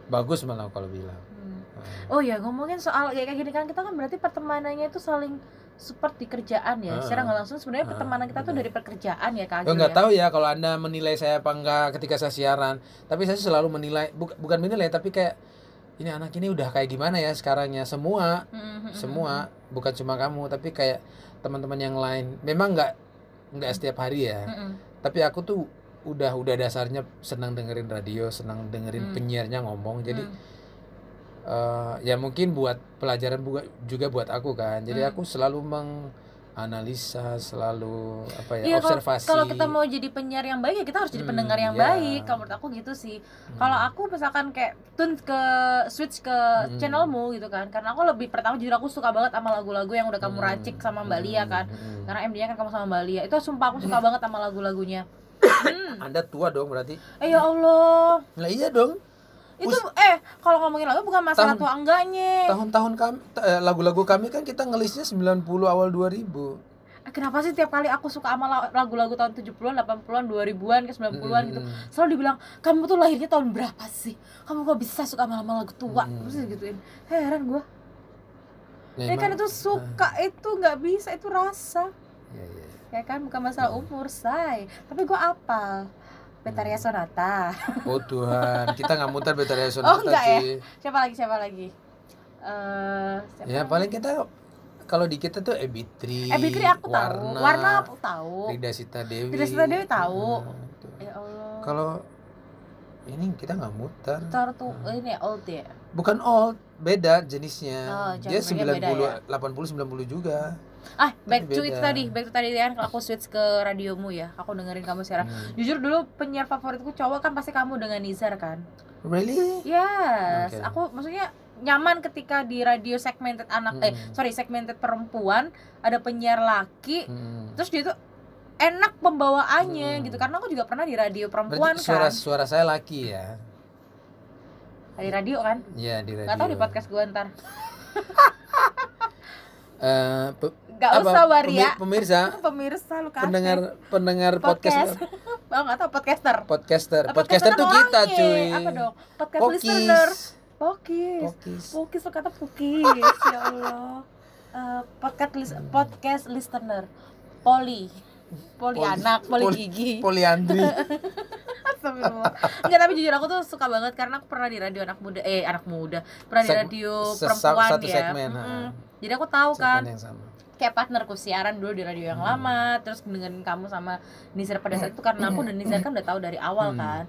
bagus malah kalau bilang. Hmm. Hmm. Oh ya ngomongin soal kayak gini kan kita kan berarti pertemanannya itu saling support di kerjaan ya. Ah. Secara nggak langsung sebenarnya Ah, pertemanan kita tuh dari pekerjaan ya Kak Agil nggak ya. tahu ya kalau anda menilai saya apa enggak ketika saya siaran. Tapi saya selalu menilai buk- bukan menilai tapi kayak ini anak ini udah kayak gimana ya sekarangnya semua Hmm, hmm, semua bukan cuma kamu tapi kayak teman-teman yang lain. Memang nggak nggak setiap hari ya. hmm, hmm. Tapi aku tuh udah udah dasarnya senang dengerin radio, senang dengerin Hmm. penyiarnya ngomong. Jadi Hmm. eh, ya mungkin buat pelajaran juga buat aku kan. Jadi Hmm. aku selalu menganalisa, selalu apa ya kalau observasi. kalau kita mau jadi penyiar yang baik ya kita harus jadi Hmm, pendengar yang iya. baik. Kalau menurut aku gitu sih. Hmm. Kalau aku misalkan kayak tune ke switch ke Hmm. channelmu gitu kan. Karena aku lebih pertama jujur aku suka banget sama lagu-lagu yang udah kamu Hmm, racik sama Mbak Lia kan. hmm. Karena MD-nya kan kamu sama Mbak Lia. Itu sumpah aku suka banget sama lagu-lagunya. Hmm. Anda tua dong berarti. Eh ya Allah. Lah iya dong. Itu eh kalau ngomongin lagu bukan masalah Tahun- tua enggaknya. Tahun-tahun kami eh, lagu-lagu kami kan kita ngelisnya 90 awal 2000. Eh, Kenapa sih tiap kali aku suka sama la- lagu-lagu tahun 70-an, 80-an, 2000-an, ke 90-an gitu. Hmm. Selalu dibilang, "Kamu tuh lahirnya tahun berapa sih? Kamu kok bisa suka sama lagu tua?" Hmm. Terus gituin. Heran gua. Ya kan Memang- itu suka itu nggak bisa itu rasa. Iya, iya. Ya kan bukan masalah umur, say. Tapi gua apal. Betaria. Sonata. Oh Tuhan, kita nggak muter Betaria Oh, Sonata enggak ya? sih. Siapa lagi? Siapa lagi? Eh, siapa Ya lagi? paling kita kalau di kita tuh Ebitri, Eh, Bitri aku tahu. Warna aku tahu. Rida Sita Dewi. Rida Sita Dewi tahu. Nah. Ya Allah. Kalau ini kita nggak muter. Tar tuh ini old ya. Bukan old, beda jenisnya. Oh, Dia genre-nya 90, beda 80 90 juga. Ah, back to itu tadi, back to tadi kan kalau aku switch ke radiomu ya. Aku dengerin kamu siaran. Hmm. Jujur dulu penyiar favoritku cowok kan pasti kamu dengan Nizar kan. Really? Yes, Oke. aku maksudnya nyaman ketika di radio segmented anak eh Hmm. sorry segmented perempuan ada penyiar laki Hmm. terus dia tuh enak pembawaannya Hmm. gitu karena aku juga pernah di radio Berarti perempuan suara kan suara saya laki ya. di radio kan Iya di radio. nggak tahu di podcast gue ntar Eh, nggak apa, usah waria pemi- Pemirsa, pemirsa lu kasih. pendengar pendengar podcast. podcast. Oh nggak tahu podcaster. Podcaster. Nah, Podcaster tuh kan kita, orangnya. cuy. apa dong? Podcast listener. Pokis. pokis. Pokis. pokis lu kata pokis. Ya allah. Eh, podcast lis- podcast listener. Poli. Poli, Poli- anak poli, poli- gigi. Poliandri. Enggak tapi jujur aku tuh suka banget karena aku pernah di radio anak muda. Eh anak muda. Pernah di Seg- radio sesa- perempuan satu ya. segmen, ha. jadi aku tahu kan. Segmen yang sama. Kayak partnerku siaran dulu di radio yang Hmm. lama terus dengan kamu sama Nizar pada saat itu karena aku dan Nizar kan udah tahu dari awal Hmm. kan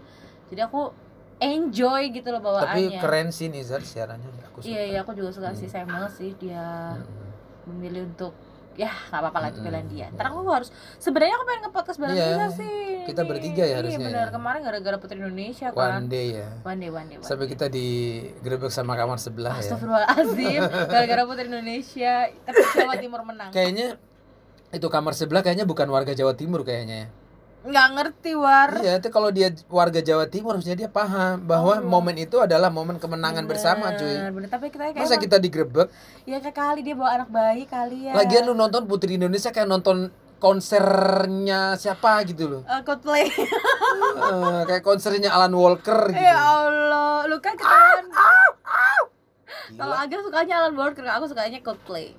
jadi aku enjoy gitu loh Tapi bawaannya keren sih Nizar siarannya. Aku suka. iya iya aku juga suka Hmm. sih sayang banget sih dia Mm-mm. memilih untuk ya nggak apa-apa lah itu Mm-mm. pilihan dia ntar aku harus sebenarnya aku pengen nge-podcast bareng Iya, Nizar sih kita bertiga ya iya harusnya benar ya. kemarin gara-gara Putri Indonesia One kan day ya. one day one day, one Sampai kita digerebek sama kamar sebelah ya. Astagfirullahaladzim Gara-gara Putri Indonesia Tapi Jawa Timur menang Kayaknya itu kamar sebelah kayaknya bukan warga Jawa Timur kayaknya ya. Nggak ngerti War Iya, itu kalau dia warga Jawa Timur harusnya dia paham bahwa Oh. momen itu adalah momen kemenangan bersama, cuy. Bener, bener. Tapi kita kayak Masa emang- kita digerebek? Ya kayak kali dia bawa anak bayi kali ya Lagian lu nonton Putri Indonesia kayak nonton konsernya siapa gitu loh. Eh, Coldplay Eh, kayak konsernya Alan Walker gitu. Ya Allah Lu kan ketahuan Kalau Gila. Aga sukanya Alan Walker Aku sukanya Coldplay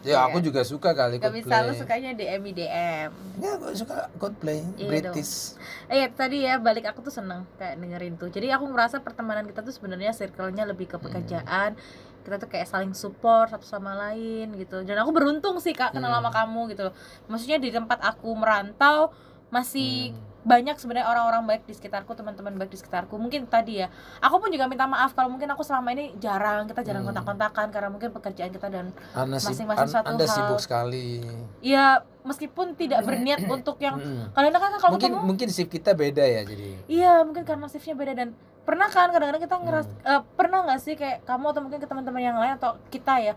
Ya aku juga suka kali Gak bisa lu Coldplay. sukanya DM DM Ya, aku suka Coldplay, Iya British. Eh ya, tadi ya balik aku tuh seneng kayak dengerin tuh. Jadi aku ngerasa pertemanan kita tuh sebenarnya circle-nya lebih ke pekerjaan. Kita tuh kayak saling support satu sama lain gitu. Dan aku beruntung sih Kak kenal Hmm. sama kamu gitu loh. Maksudnya di tempat aku merantau masih Hmm. banyak sebenarnya orang-orang baik di sekitarku, teman-teman baik di sekitarku. Mungkin tadi ya. Aku pun juga minta maaf kalau mungkin aku selama ini jarang kita jarang Hmm. kontak-kontakan karena mungkin pekerjaan kita dan Masing-masing an- satu anda hal. sibuk sekali. ya meskipun tidak berniat untuk yang Mm-mm. kalian kan kalau Mungkin ketemu mungkin shift kita beda ya jadi. Iya mungkin karena shiftnya beda dan pernah kan kadang-kadang kita ngeras Hmm. eh, pernah nggak sih kayak kamu atau mungkin ke teman-teman yang lain atau kita ya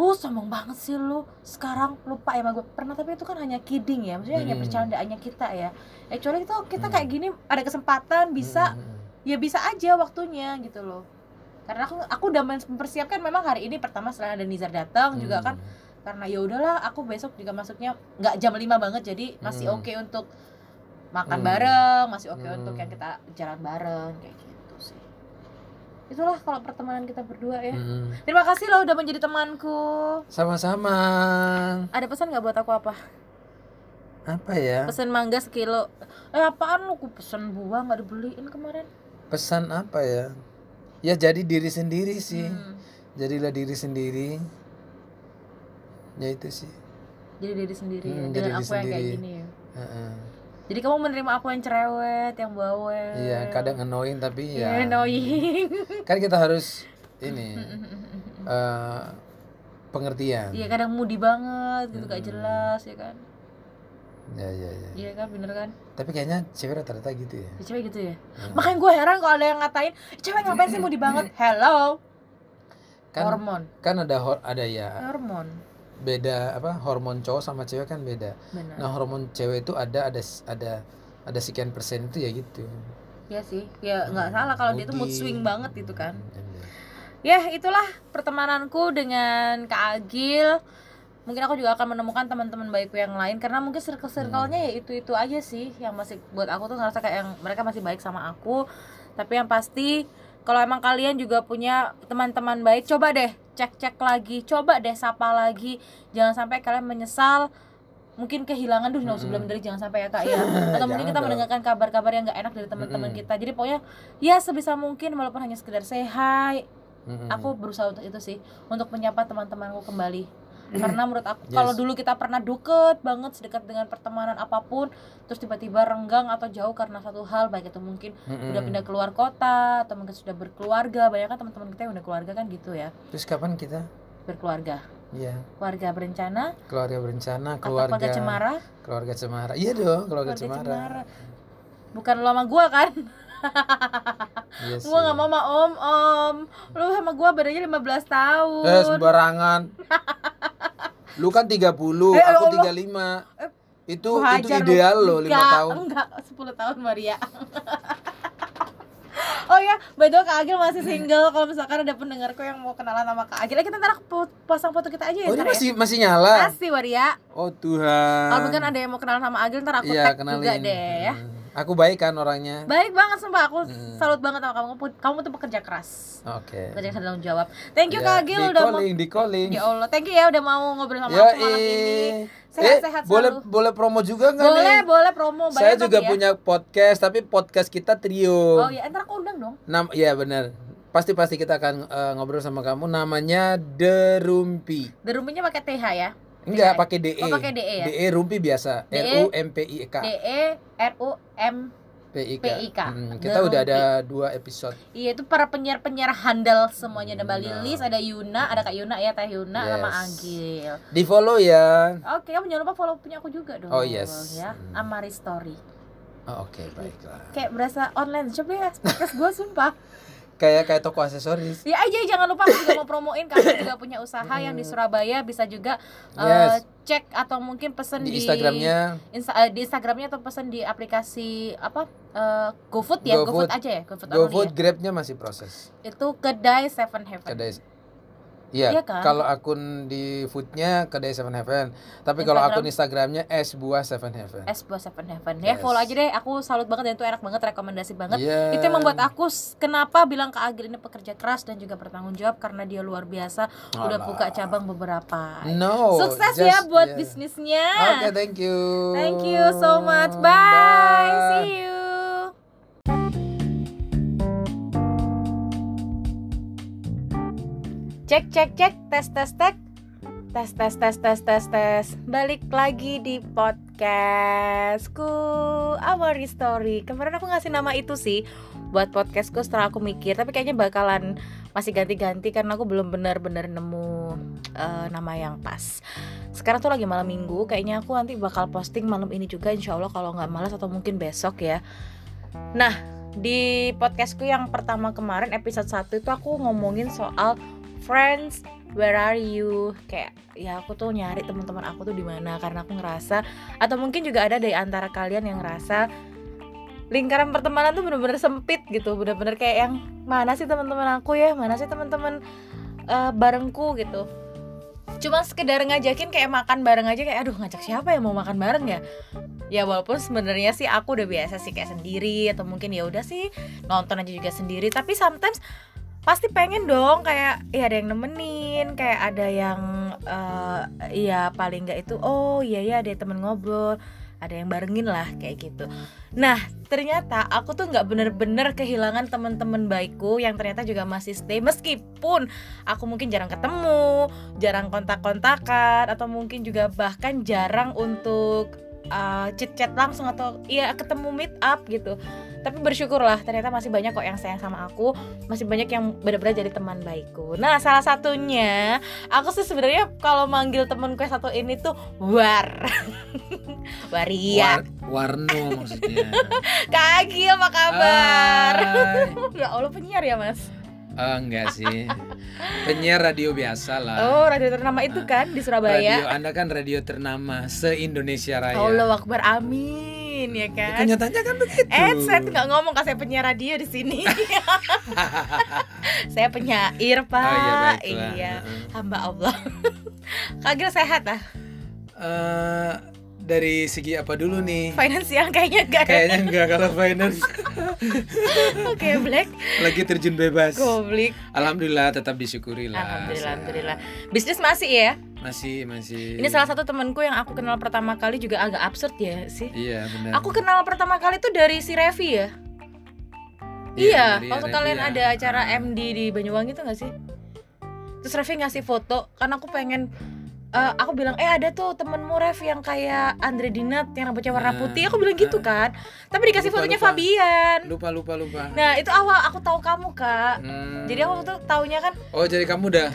Uh, sombong banget sih lu sekarang lupa ya sama gue pernah tapi itu kan hanya kidding ya maksudnya hanya Hmm. bercandaannya kita ya actually itu kita Hmm. kayak gini ada kesempatan bisa Mm-mm. ya bisa aja waktunya gitu loh karena aku aku udah mempersiapkan memang hari ini pertama setelah ada Nizar datang juga kan karena ya udahlah aku besok juga masuknya nggak jam 5 banget jadi masih Hmm. oke untuk makan Hmm. bareng masih oke Hmm. untuk yang kita jalan bareng kayak gitu itulah kalau pertemanan kita berdua ya Mm. terima kasih loh udah menjadi temanku Sama-sama. ada pesan nggak buat aku apa Apa ya? pesen mangga sekilo eh apaan lu aku pesen buah nggak dibeliin kemarin Pesan apa ya? Ya jadi diri sendiri sih. Hmm, Jadilah diri sendiri. Ya itu sih. jadi diri sendiri ya, Hmm, dengan jadi diri aku yang kayak sendiri. gini ya Heeh. Jadi kamu menerima aku yang cerewet yang bawel Iya, kadang annoying tapi ya ya. annoying Kan kita harus ini eh pengertian. Iya kadang moody banget gitu gak Hmm. jelas ya kan Ya ya ya. Iya kan bener kan Tapi kayaknya cewek rata-rata gitu ya. Ya, Cewek gitu ya Heeh. Makanya gue heran kalau ada yang ngatain Cewek ngapain sih moody banget Hello Kan Hormon kan ada hor- ada ya Hormon beda apa hormon cowok sama cewek kan beda. Bener Nah, hormon cewek itu ada ada ada ada sekian persen itu ya gitu. Iya sih Ya nggak salah kalau dia tuh mood swing banget gitu kan. Hmm, Ya itulah pertemananku dengan Kak Agil. Mungkin aku juga akan menemukan teman-teman baikku yang lain Karena mungkin circle-circle-nya ya itu-itu aja sih Yang masih buat aku tuh ngerasa kayak yang mereka masih baik sama aku. Tapi yang pasti kalau emang kalian juga punya teman-teman baik Coba deh cek-cek lagi Coba deh sapa lagi Jangan sampai kalian menyesal mungkin kehilangan duh Mm-mm. sebelum dari jangan sampai ya kak ya atau mungkin kita dong. mendengarkan kabar-kabar yang gak enak dari teman-teman Mm-mm. kita jadi pokoknya ya sebisa mungkin walaupun hanya sekedar say hi Mm-mm. aku berusaha untuk itu sih untuk menyapa teman-temanku kembali karena menurut aku Yes. kalau dulu kita pernah deket banget sedekat dengan pertemanan apa pun terus tiba-tiba renggang atau jauh karena satu hal baik itu mungkin Mm-mm. udah pindah keluar kota atau mungkin sudah berkeluarga banyak kan teman-teman kita yang udah keluarga kan gitu ya Terus kapan kita? berkeluarga Iya, keluarga berencana keluarga berencana, keluarga keluarga cemara keluarga cemara. Iya dong, keluarga, keluarga cemara. cemara bukan lo sama gua kan Iya sih. gua nggak mau sama om om lu sama gua bedanya 15 tahun Eh, sembarangan. Lu kan 30, Eh, aku Allah. 35. Eh. Itu itu ideal 5 Enggak, tahun. Enggak, 10 tahun Maria. Oh ya, by the way Kak Agil masih single. Kalau misalkan ada pendengarku yang mau kenalan sama Kak Agil, ya kita ntar pasang foto kita aja ya. Oh, ini ya. masih masih nyala. Masih Maria. Oh Tuhan. Kalau bukan ada yang mau kenalan sama Agil, ntar aku Iya, tag kenalin. juga deh ya. Hmm. Aku baik kan orangnya. Baik banget sumpah, aku Hmm. salut banget sama kamu. Kamu tuh pekerja keras. Oke. Pekerja keras tanggung jawab. Thank you Ya, Kak Agil di udah mau calling, di calling. Ya Allah, thank you ya udah mau ngobrol sama Ya, aku malam ini. eh. Sehat-sehat eh, boleh selalu. boleh promo juga nggak Boleh, nih? boleh promo Saya juga ya. punya podcast, tapi podcast kita trio. Oh ya, ntar aku undang dong. Nam, ya benar. Pasti pasti kita akan eh, ngobrol sama kamu. Namanya The Rumpi. The Rumpinya pakai TH ya. Enggak, TH. pakai DE. Oh, pakai DE ya? DE Rumpi biasa. DE. R U M P I K. D E R U M P I K. PIK. Hmm, The kita udah Rumpi. ada dua episode. Iya itu para penyiar-penyiar handal semuanya ada Mbak. Lilis, ada Yuna, ada Kak Yuna ya, Teh Yuna sama Yes. Agil. Di follow ya. Oke, kamu jangan lupa follow punya aku juga dong. Oh, yes. Ya, Hmm. Amari Story. Oh, Oke, baiklah. Kayak berasa online shop ya, podcast gue sumpah. Kayak kayak toko aksesoris. Ya aja jangan lupa aku juga mau promoin kami juga punya usaha yang di Surabaya bisa juga eh, Yes. cek atau mungkin pesen Di di, Instagramnya Insta- eh, di Instagramnya atau pesen di aplikasi apa eh, GoFood ya GoFood, GoFood. aja ya GoFood, GoFood ya. Grabnya masih proses. itu kedai Seven Heaven Kedai Iya, Iya kan? kalau akun di foodnya kedai Seven Heaven. Tapi kalau akun Instagramnya es buah Seven Heaven. es buah Seven Heaven ya Yes. follow aja deh aku salut banget dan itu enak banget rekomendasi banget Iya. itu yang membuat aku kenapa bilang ke Agil ini pekerja keras dan juga bertanggung jawab karena dia luar biasa udah Alah. buka cabang beberapa No. sukses just- ya buat yeah. bisnisnya Oke, thank you. thank you so much bye, see you cek cek cek tes tes tes tes tes tes tes tes tes. Balik lagi di podcastku Our Story. Kemarin aku ngasih nama itu sih buat podcastku setelah aku mikir tapi kayaknya bakalan masih ganti-ganti karena aku belum benar-benar nemu eh, nama yang pas. Sekarang tuh lagi malam minggu kayaknya aku nanti bakal posting malam ini juga insya Allah kalau nggak malas atau mungkin besok ya. Nah di podcastku yang pertama kemarin episode 1 itu aku ngomongin soal friends where are you? Kayak ya aku tuh nyari teman-teman aku tuh di mana karena aku ngerasa atau mungkin juga ada dari antara kalian yang ngerasa lingkaran pertemanan tuh bener-bener sempit gitu bener-bener kayak yang mana sih teman-teman aku ya? Mana sih teman-teman eh, barengku? gitu. Cuma sekedar ngajakin kayak makan bareng aja kayak aduh ngajak siapa yang mau makan bareng ya? Ya walaupun sebenarnya sih aku udah biasa sih kayak sendiri atau mungkin ya udah sih nonton aja juga sendiri. Tapi sometimes pasti pengen dong kayak ya ada yang nemenin kayak ada yang eh ya paling nggak itu oh iya ya ada temen ngobrol ada yang barengin lah kayak gitu. Nah ternyata aku tuh nggak bener-bener kehilangan teman-teman baikku yang ternyata juga masih stay. Meskipun aku mungkin jarang ketemu jarang kontak-kontakan atau mungkin juga bahkan jarang untuk uh, chit chat langsung atau iya ketemu meet up gitu tapi bersyukurlah ternyata masih banyak kok yang sayang sama aku. Masih banyak yang benar-benar jadi teman baikku. Nah salah satunya aku sih sebenarnya kalau manggil temenku yang satu ini tuh war. Waria War- Warno maksudnya. Kak Agil apa kabar? Ya Allah penyiar ya mas Ah, enggak sih. Penyiar radio biasa lah. oh radio ternama itu kan di Radio Surabaya Anda kan radio ternama se-Indonesia Raya. Allah Akbar amin ya Ya, kan kenyataannya kan begitu. Eh, saya nggak ngomong kasih penyiar radio di sini. saya penyair, Pak. Oh iya baiklah. Iya, hamba Allah. Kagak sehat ah. Eh, dari segi apa dulu nih? Finansial kayaknya enggak. Kayaknya enggak kalau finance Oke, Black. lagi terjun bebas. Goblik. Alhamdulillah tetap disyukuri lah. Alhamdulillah, alhamdulillah. Bisnis masih ya. Masih masih. Ini salah satu temanku yang aku kenal pertama kali juga agak absurd ya sih. Iya benar. Aku kenal pertama kali tuh dari si Revi ya. Iya, dari waktu Arabia. kalian ada acara MD di Banyuwangi tuh gak sih? Terus Revi ngasih foto, karena aku pengen eh, aku bilang eh ada tuh temenmu Rev yang kayak Andre Dinat yang rambutnya warna Nah, putih aku bilang gitu kan tapi dikasih Lupa, fotonya lupa. Fabian Lupa lupa lupa. nah itu awal aku tahu kamu kak Hmm. jadi aku tuh taunya kan Oh jadi kamu udah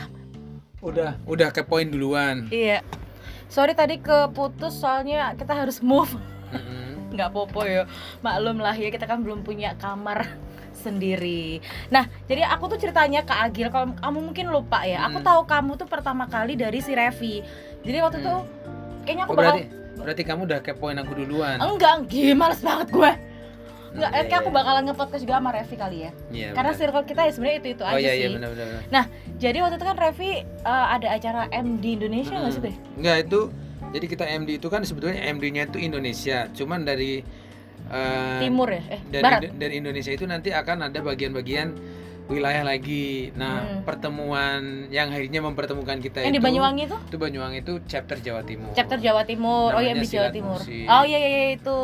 udah udah ke poin duluan. iya sorry tadi keputus soalnya kita harus move Mm-mm. nggak popo ya maklum lah ya kita kan belum punya kamar sendiri nah jadi aku tuh ceritanya ke Agil kalau kamu mungkin lupa ya aku Hmm. tahu kamu tuh pertama kali dari si Revi jadi waktu Hmm. itu kayaknya aku Oh, bakal berarti berarti kamu udah kepoin aku duluan Enggak, enggak, males banget gue. Enggak, Iya, kayak aku iya. bakalan nge-podcast juga sama Revi kali ya. Iya, Karena benar. circle kita ya sebenarnya itu-itu oh aja iya sih. iya benar benar benar. Jadi waktu itu kan Revi eh, ada acara MD Indonesia nggak sih Hmm. deh? Enggak itu jadi kita MD itu kan sebetulnya MD-nya itu Indonesia cuman dari eh, Timur ya? Eh, dari Barat. dari Indonesia itu nanti akan ada bagian-bagian wilayah lagi. Nah, Hmm. pertemuan yang akhirnya mempertemukan kita Yang itu di Banyuwangi itu? itu Banyuwangi itu chapter Jawa Timur. Chapter Jawa Timur. oh iya Namanya MD Jawa Timur. Musik. Oh iya, iya iya itu.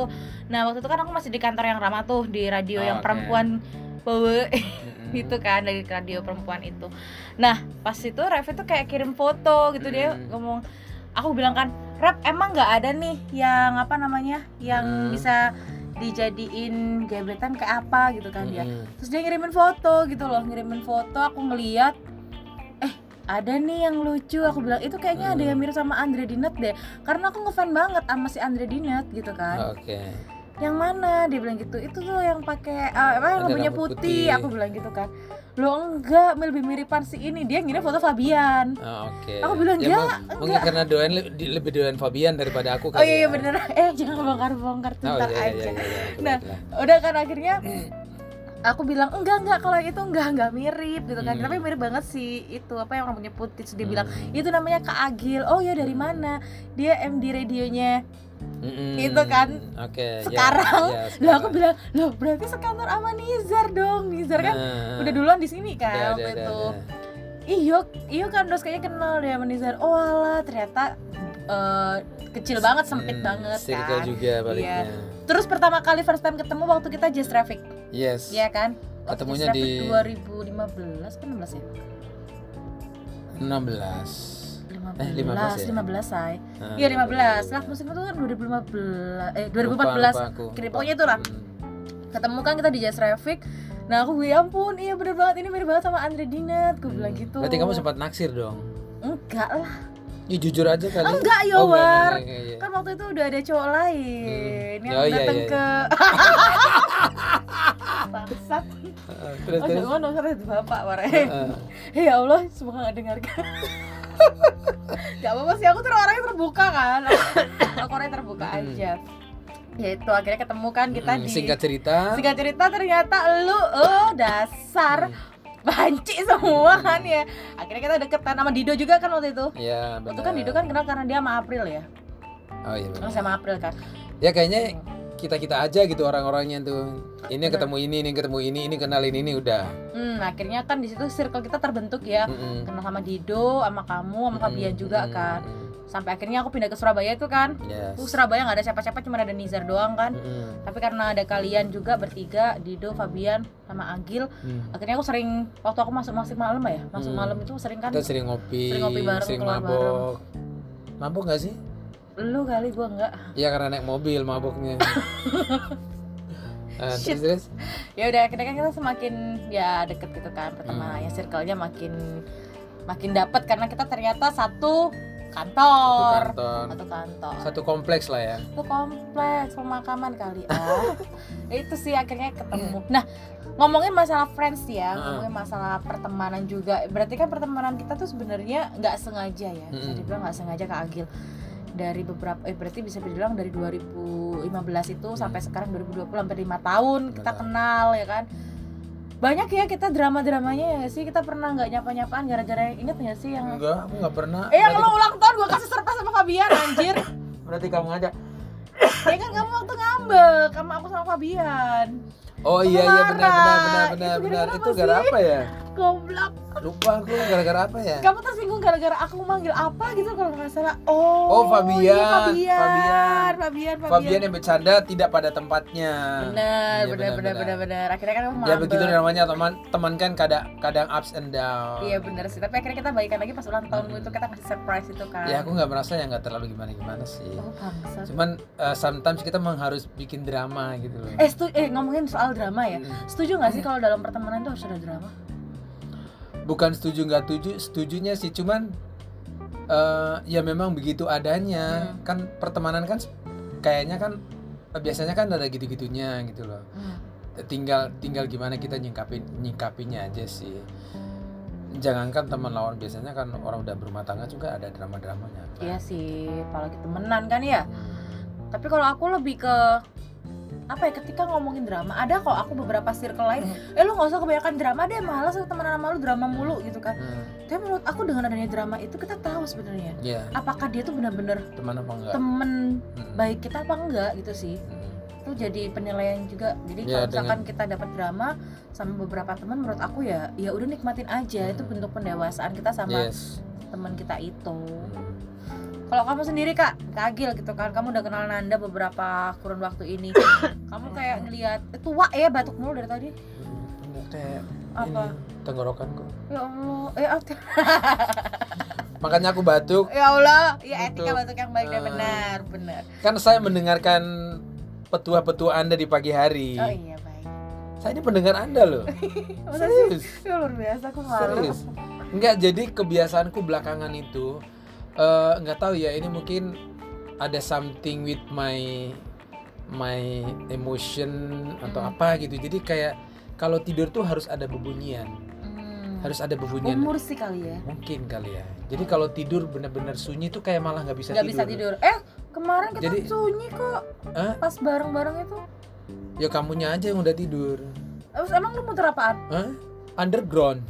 Nah, waktu itu kan aku masih di kantor yang ramah tuh di radio Oh, yang perempuan bawa Mm-mm. gitu kan dari radio perempuan itu. Nah, pas itu Revi tuh kayak kirim foto gitu dia Hmm. ngomong aku bilang kan, "Rep, emang nggak ada nih yang apa namanya? yang Hmm. bisa dijadiin gebetan kayak apa gitu kan dia." Mm-mm. Terus dia ngirimin foto gitu loh, ngirimin foto aku ngeliat eh ada nih yang lucu aku bilang itu kayaknya ada yang mirip sama Andre Dinet deh karena aku ngefan banget sama si Andre Dinet gitu kan Oke. yang mana dia bilang gitu itu tuh yang pakai eh, apa yang rambut putih. putih. aku bilang gitu kan lo enggak lebih miripan si ini dia ngirim foto Fabian Oh, Oke. Aku bilang, Ya, "Enggak, mung- Mungkin karena doain lebih doain Fabian daripada aku oh kali iya, iya ya. bener eh jangan bongkar bongkar Oh ntar iya iya aja iya. iya. Nah, Baiklah. udah kan akhirnya aku bilang enggak enggak kalau itu enggak enggak mirip gitu kan Hmm. tapi mirip banget sih itu apa yang rambutnya putih Terus dia bilang Hmm. itu namanya Kak Agil oh ya dari mana dia MD radionya Mm-mm. itu kan Oke. ya, sekarang ya, lah aku sekarang. bilang loh berarti sekantor sama Nizar dong Nizar kan Nah, udah duluan di sini kan waktu itu iyo iyo kan dos kayaknya kenal dia sama Nizar oh alah ternyata eh, kecil banget sempit Hmm, banget kan juga baliknya. Terus pertama kali first time ketemu waktu kita just traffic. Yes. ya kan? Waktu Ketemunya di- Traffic 2015 kan 16 ya? 16. 15 Eh, 15 ya? 15 say. Nah, iya 15 lah musim itu kan 2015 eh 2014 Lupa, aku. Pokoknya itu lah Hmm. ketemu kan kita di Just Traffic. Nah aku ya ampun iya bener banget ini mirip banget sama Andre Dinet gue bilang gitu. Berarti kamu sempat naksir dong. enggak lah Ya jujur aja kali. enggak ya Oh, enggak, War enggak, enggak, enggak. kan waktu itu udah ada cowok lain Hmm. yang Oh, iya, datang iya, ke bangsat Eh, Terus oh terus. itu bapak War Eh, ya Allah semoga nggak dengarkan Gak apa-apa sih, aku tuh orangnya terbuka kan Aku orangnya terbuka Hmm. aja Ya itu akhirnya ketemu kan kita hmm, di Singkat cerita. Singkat cerita ternyata lu, oh dasar Hmm. Banci semua kan ya Akhirnya kita deketan sama Dido juga kan waktu itu Ya, Waktu kan Dido kan kenal karena dia sama April ya Oh iya. Benar. sama April kan Ya kayaknya kita kita aja gitu orang-orangnya tuh. Ini yang ketemu ini, ini ketemu ini, ini kenalin ini udah. Hmm, akhirnya kan di situ circle kita terbentuk ya Mm-mm. Kenal sama Dido, sama kamu, sama Fabian Mm-mm, juga mm-mm, kan. Sampai akhirnya aku pindah ke Surabaya itu kan Yes. Aku Surabaya nggak ada siapa-siapa, cuma ada Nizar doang kan Mm-mm. tapi karena ada kalian juga bertiga Dido Fabian sama Agil Hmm. akhirnya aku sering waktu aku masuk masuk malam ya masuk Hmm. malam itu sering kan Kita sering ngopi, Sering ngopi bareng, sering mabok. Mabok gak sih? lu kali gua enggak Iya karena naik mobil maboknya. Terus, terus? ya udah akhirnya kan kita semakin ya deket gitu kan pertemanannya Hmm. circle-nya makin makin dapet karena kita ternyata satu Satu kantor kantor. satu kantor Satu kompleks lah ya. itu kompleks pemakaman kali ah itu sih akhirnya ketemu nah ngomongin masalah friends ya Heeh. ngomongin masalah pertemanan juga berarti kan pertemanan kita tuh sebenarnya nggak sengaja ya bisa Mm-mm. dibilang nggak sengaja kak Agil dari beberapa eh berarti bisa dibilang dari 2015 itu sampai sekarang 2020 hampir lima tahun kita Benar. kenal ya kan banyak ya kita drama dramanya ya sih kita pernah nggak nyapa nyapaan gara-gara inget nggak sih yang Enggak, aku nggak pernah. eh yang lo ulang tahun gua kasih surprise sama Fabian anjir berarti kamu aja. ya kan kamu waktu ngambek sama aku sama Fabian Oh Kamu iya iya benar benar benar benar Itu benar. gara-gara Itu gara apa ya? Goblok Lupa aku gara-gara apa ya? kamu tersinggung gara-gara aku manggil apa gitu kalau nggak salah oh Oh, Fabian. iya, Fabian Fabian. Fabian Fabian, Fabian yang bercanda tidak pada tempatnya. benar Iya, benar benar benar benar akhirnya kan kamu Ya begitu namanya teman teman kan kadang kadang ups and down. iya benar sih tapi akhirnya kita baikan lagi pas ulang tahunmu Mm-mm. itu kita kasih surprise itu kan Ya aku nggak merasa ya nggak terlalu gimana gimana sih. oh bangsa Cuman eh, sometimes kita memang harus bikin drama gitu loh. eh stu eh ngomongin soal drama ya setuju nggak sih kalau dalam pertemanan itu harus ada drama Bukan setuju nggak setuju, setujunya sih cuman eh, ya memang begitu adanya. Hmm. Kan pertemanan kan kayaknya kan biasanya kan ada gitu-gitunya gitu loh. Hmm. tinggal tinggal gimana kita nyingkapin nyingkapinya aja sih jangankan teman lawan biasanya kan orang udah berumah tangga juga ada drama dramanya iya sih apalagi temenan kan ya tapi kalau aku lebih ke apa ya ketika ngomongin drama ada kok aku beberapa circle lain eh lu nggak usah kebanyakan drama deh malas aku temenan sama lu drama mulu gitu kan. Hmm, tapi menurut aku dengan adanya drama itu kita tahu sebenarnya ya apakah dia tuh benar-benar teman apa enggak? temen Hmm, baik kita apa enggak gitu sih. Hmm. itu jadi penilaian juga. Jadi Ya, kalau misalkan kita dapat drama sama beberapa teman menurut aku ya ya udah nikmatin aja. Itu Hmm. bentuk pendewasaan kita sama yes. teman kita itu. Hmm. Kalau kamu sendiri kak kagil gitu kan. Kamu udah kenal Nanda beberapa kurun waktu ini. Kamu kayak ngelihat eh, tua ya batuk mulu dari tadi. Kayak Apa? ini tenggorokanku ya Allah eh apa makanya aku batuk. Ya Allah ya etika batuk yang baik dan eh, benar benar. Kan saya mendengarkan petua-petua anda di pagi hari. Oh iya baik. Saya ini pendengar anda loh. Serius? Ya luar biasa aku malu. Serius? Enggak jadi kebiasaanku belakangan itu eh, nggak tahu ya ini mungkin ada something with my my emotion atau Hmm. apa gitu. Jadi kayak kalau tidur tuh harus ada bebunyian. Hmm. harus ada bebunyian. Umur sih kali ya. Mungkin kali ya. Jadi kalau tidur benar-benar sunyi tuh kayak malah nggak bisa nggak tidur. bisa tidur. Eh kemarin kita Jadi- sunyi kok. Hah? pas bareng-bareng itu. Ya kamunya aja yang udah tidur. Terus emang lu muter apaan? Hah? underground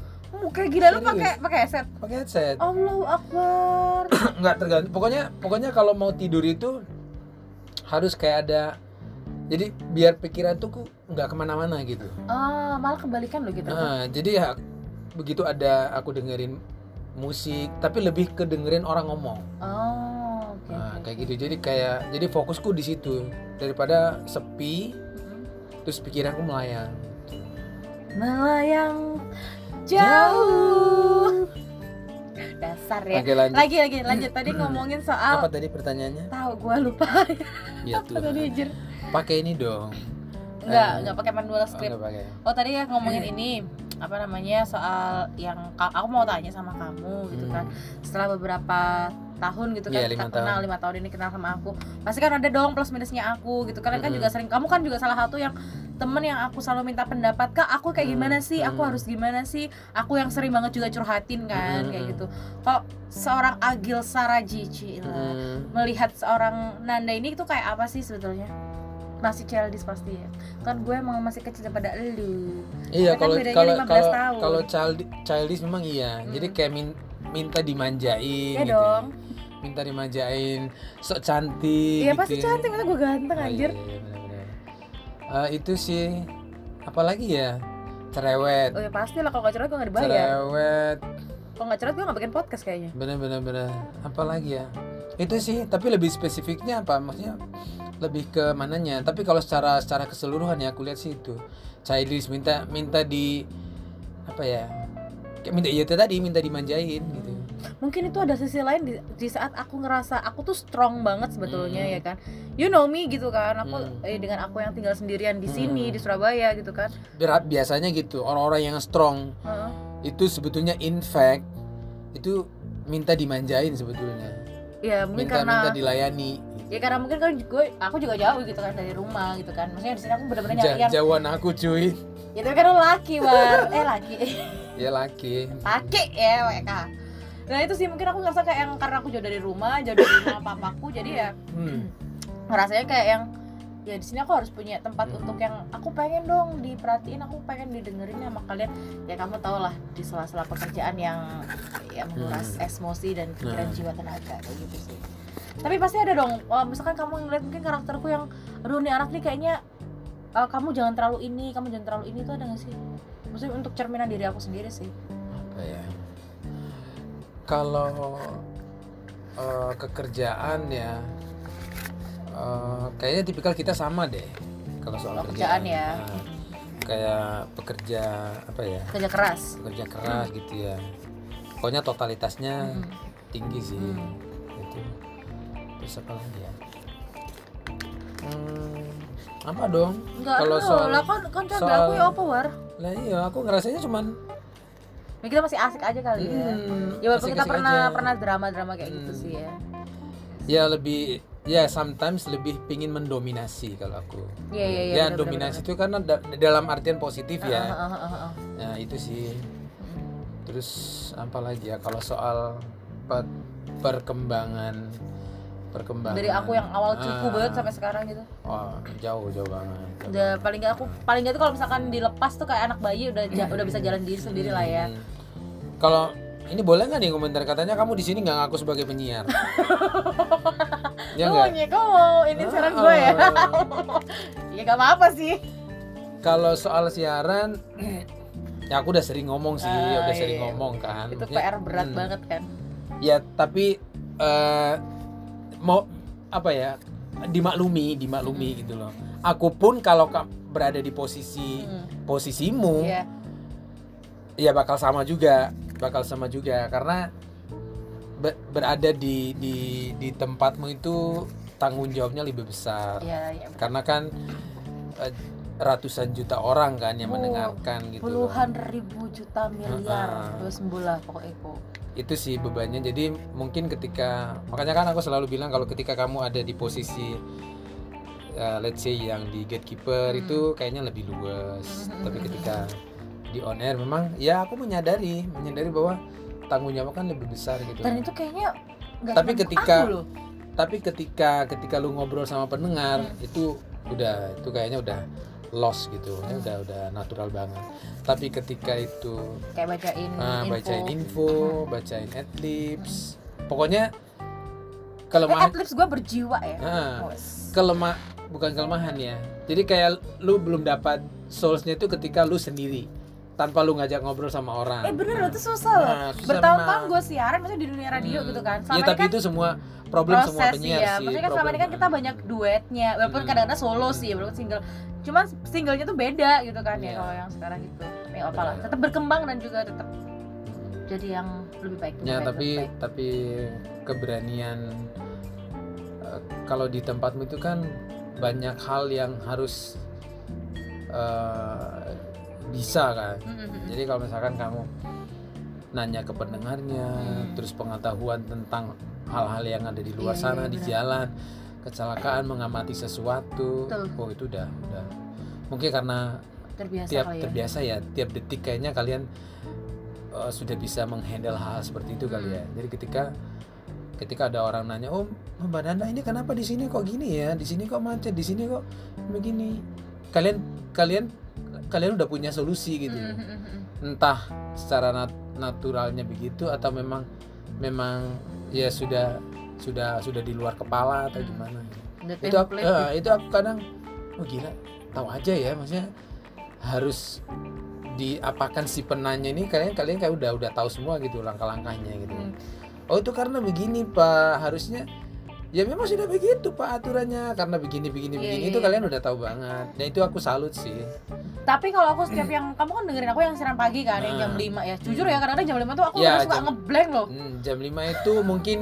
kayak gila lu pakai pakai headset. pakai headset Allahu Akbar. nggak tergantung pokoknya pokoknya kalau mau tidur itu harus kayak ada jadi biar pikiran tuh nggak ke mana-mana gitu Ah, malah kebalikan lo gitu. nah, jadi ya begitu ada aku dengerin musik tapi lebih ke dengerin orang ngomong Oh, oke. nah, oke. kayak gitu jadi kayak jadi fokusku di situ daripada sepi Mm-mm. terus pikiranku melayang Melayang jauh. Dasar ya. Oke lanjut Lagi lagi lanjut tadi ngomongin apa soal tadi pertanyaannya tahu gua lupa. ya Apa tadi tuh Jir? pakai ini dong Enggak, Eh, enggak pakai manual oh, script. pakai Oh tadi ya ngomongin ini apa namanya soal yang aku mau tanya sama kamu gitu kan setelah beberapa tahun gitu kan Iya, lima kita kenal tahun. lima tahun ini kenal sama aku pasti kan ada dong plus minusnya aku gitu kalian kan Mm-mm. juga sering kamu kan juga salah satu yang temen yang aku selalu minta pendapat kak aku kayak Mm, gimana sih aku mm. harus gimana sih aku yang sering banget juga curhatin kan Mm-mm. kayak gitu kok seorang Agil Saraji Cila Hmm. melihat seorang Nanda ini tuh kayak apa sih sebetulnya masih childish pasti ya kan gue emang masih kecil daripada elu Iya kan kalau kalau 15 kalau kalau child childish memang iya. Hmm. Jadi kayak min- minta dimanjain ya gitu. dong Minta dimanjain, sok cantik iya gitu. pasti cantik masa gue ganteng Oh, anjir iya, iya, benar-benar. Eh, itu sih apalagi ya? Cerewet. oh ya pasti lah kalau gak cerewet gue gak dibayar Cerewet. kalau gak cerewet gue gak bikin podcast kayaknya Bener-bener bener. Apalagi ya? Itu sih, tapi lebih spesifiknya apa? Maksudnya lebih ke mananya. Tapi kalau secara secara keseluruhan ya aku lihat sih itu. Childish minta minta di apa ya? Kayak minta iya tadi minta dimanjain gitu. Mungkin itu ada sisi lain di, di saat aku ngerasa aku tuh strong banget sebetulnya Hmm. ya kan you know me gitu kan aku Hmm. eh, dengan aku yang tinggal sendirian di sini Hmm. di Surabaya gitu kan Berat biasanya gitu. Orang-orang yang strong Heeh. itu sebetulnya in fact itu minta dimanjain sebetulnya. ya mungkin Minta karena minta dilayani. ya karena mungkin kan gue aku juga jauh gitu kan dari rumah gitu kan maksudnya di sini aku bener-bener nyari yang jauhan aku cuy. ya tapi kan laki war eh laki Ya laki. laki ya WK nah itu sih mungkin aku ngerasa kayak yang karena aku jauh dari rumah jauh dari rumah papaku jadi ya Hmm. ngerasanya kayak yang ya di sini aku harus punya tempat Hmm. untuk yang aku pengen dong diperhatiin aku pengen didengerin sama kalian ya kamu tau lah di sela-sela pekerjaan yang yang menguras Hmm. emosi dan pikiran Nah. jiwa tenaga kayak gitu sih tapi pasti ada dong oh, misalkan kamu ngeliat mungkin karakterku yang aduh nih anak nih kayaknya eh, kamu jangan terlalu ini kamu jangan terlalu ini tuh ada gak sih maksudnya untuk cerminan diri aku sendiri sih ya kalau eh, kekerjaan ya eh, kayaknya tipikal kita sama deh kalau soal Kalau kerjaan. ya. Nah, kayak pekerja apa ya? Kerja keras. Pekerja keras gitu ya. Pokoknya totalitasnya Hmm. tinggi sih. Hmm. itu terus apa lagi ya? Hmm, apa dong? Kalau soal- lah kan kan soal- aku ya apa war? Lah iya aku ngerasanya cuman ya, kita masih asik aja kali ya hmm, ya walaupun kita pernah aja. pernah drama-drama kayak gitu Hmm. sih ya ya lebih ya sometimes lebih pingin mendominasi kalau aku Iya iya iya. ya bener, dominasi bener, itu karena da- dalam artian positif bener. ya ah, ah, ah, ah. ya itu sih terus apa lagi ya kalau soal pe- perkembangan perkembangan dari aku yang awal cupu Ah. banget sampai sekarang gitu Wah, jauh jauh banget. jauh udah paling nggak aku paling nggak tuh kalau misalkan dilepas tuh kayak anak bayi udah ja- udah bisa jalan diri sendiri lah ya Hmm. Kalau ini boleh nggak nih komentar katanya kamu di sini nggak ngaku sebagai penyiar? ya Kamu nggak? mau kamu mau ini saran gue ya ya gak apa-apa sih Kalau soal siaran, ya aku udah sering ngomong sih, Ah, udah iya, sering ngomong kan. itu PR berat hmm, banget kan Ya tapi eh, mau apa ya? Dimaklumi, dimaklumi gitu loh. Aku pun kalau ka- berada di posisi Hmm. posisimu, Iya. ya bakal sama juga, bakal sama juga karena be- berada di di di tempatmu itu tanggung jawabnya lebih besar. Iya, iya. Karena kan eh, ratusan juta orang kan yang Oh, mendengarkan gitu. loh. Puluhan ribu juta miliar Ah. terus sembulah pokoknya itu. Sih bebannya. Jadi mungkin ketika makanya kan aku selalu bilang kalau ketika kamu ada di posisi eh, let's say yang di gatekeeper Hmm. itu kayaknya lebih luas. Tapi ketika di on air memang ya aku menyadari, menyadari bahwa tanggung jawab kan lebih besar gitu. Dan itu kayaknya Tapi ketika- loh. Tapi ketika ketika lu ngobrol sama pendengar Hmm. itu udah itu kayaknya udah lost gitu. Ya udah udah natural banget. Tapi ketika itu kayak bacain Nah, info. bacain info, bacain adlibs. Pokoknya Eh, kelemahan adlibs gue berjiwa ya. Ah. Wes. kelemah bukan kelemahan ya. Jadi kayak lu belum dapat soulsnya itu ketika lu sendiri tanpa lu ngajak ngobrol sama orang. Eh bener loh itu susah loh. Nah, Bertahun-tahun gue siaran maksudnya di dunia radio Hmm. gitu kan. Ya Selama tapi ini kan itu semua problem semua proses penyiar ya. sih. Maksudnya kan selama ini kan kita banyak duetnya, walaupun Hmm. kadang-kadang solo sih, walaupun single. Cuman singlenya tuh beda gitu kan ya Iya. kalau yang sekarang itu. Ya apalah, tetap berkembang dan juga tetap jadi yang lebih baik. lebih Ya baik, tapi baik. tapi keberanian eh, kalau di tempatmu itu kan banyak hal yang harus eh, bisa kan. Mm, mm, mm. Jadi kalau misalkan kamu nanya ke pendengarnya, Hmm. terus pengetahuan tentang hal-hal yang ada di luar Iya, sana iya, di benar. jalan, kecelakaan mengamati sesuatu, Betul. oh itu udah udah mungkin karena terbiasa tiap kali ya. terbiasa ya tiap detik kayaknya kalian uh, sudah bisa menghandle hal seperti itu kali Hmm. ya. Jadi ketika ketika ada orang nanya, "Oh, Mbak Nanda ini kenapa di sini kok gini ya? Di sini kok macet, di sini kok begini." Kalian kalian kalian udah punya solusi gitu. Mm, mm, mm, mm. Entah secara nat- naturalnya begitu atau memang memang ya sudah sudah sudah di luar kepala atau Hmm. gimana. The Itu aku, eh, itu aku kadang oh gila, tahu aja ya maksudnya harus diapakan si penanya ini kalian kalian kayak udah udah tahu semua gitu langkah-langkahnya gitu. Hmm. Oh itu karena begini pak harusnya ya memang sudah begitu pak aturannya karena begini begini Iya, begini iya, itu iya. kalian udah tahu banget dan itu aku salut sih. Tapi kalau aku setiap yang kamu kan dengerin aku yang siaran pagi kan, yang jam Ah. 5 ya. Jujur ya kadang-kadang jam 5 tuh aku Ya, suka jam- ngeblank loh. Hmm, jam 5 itu mungkin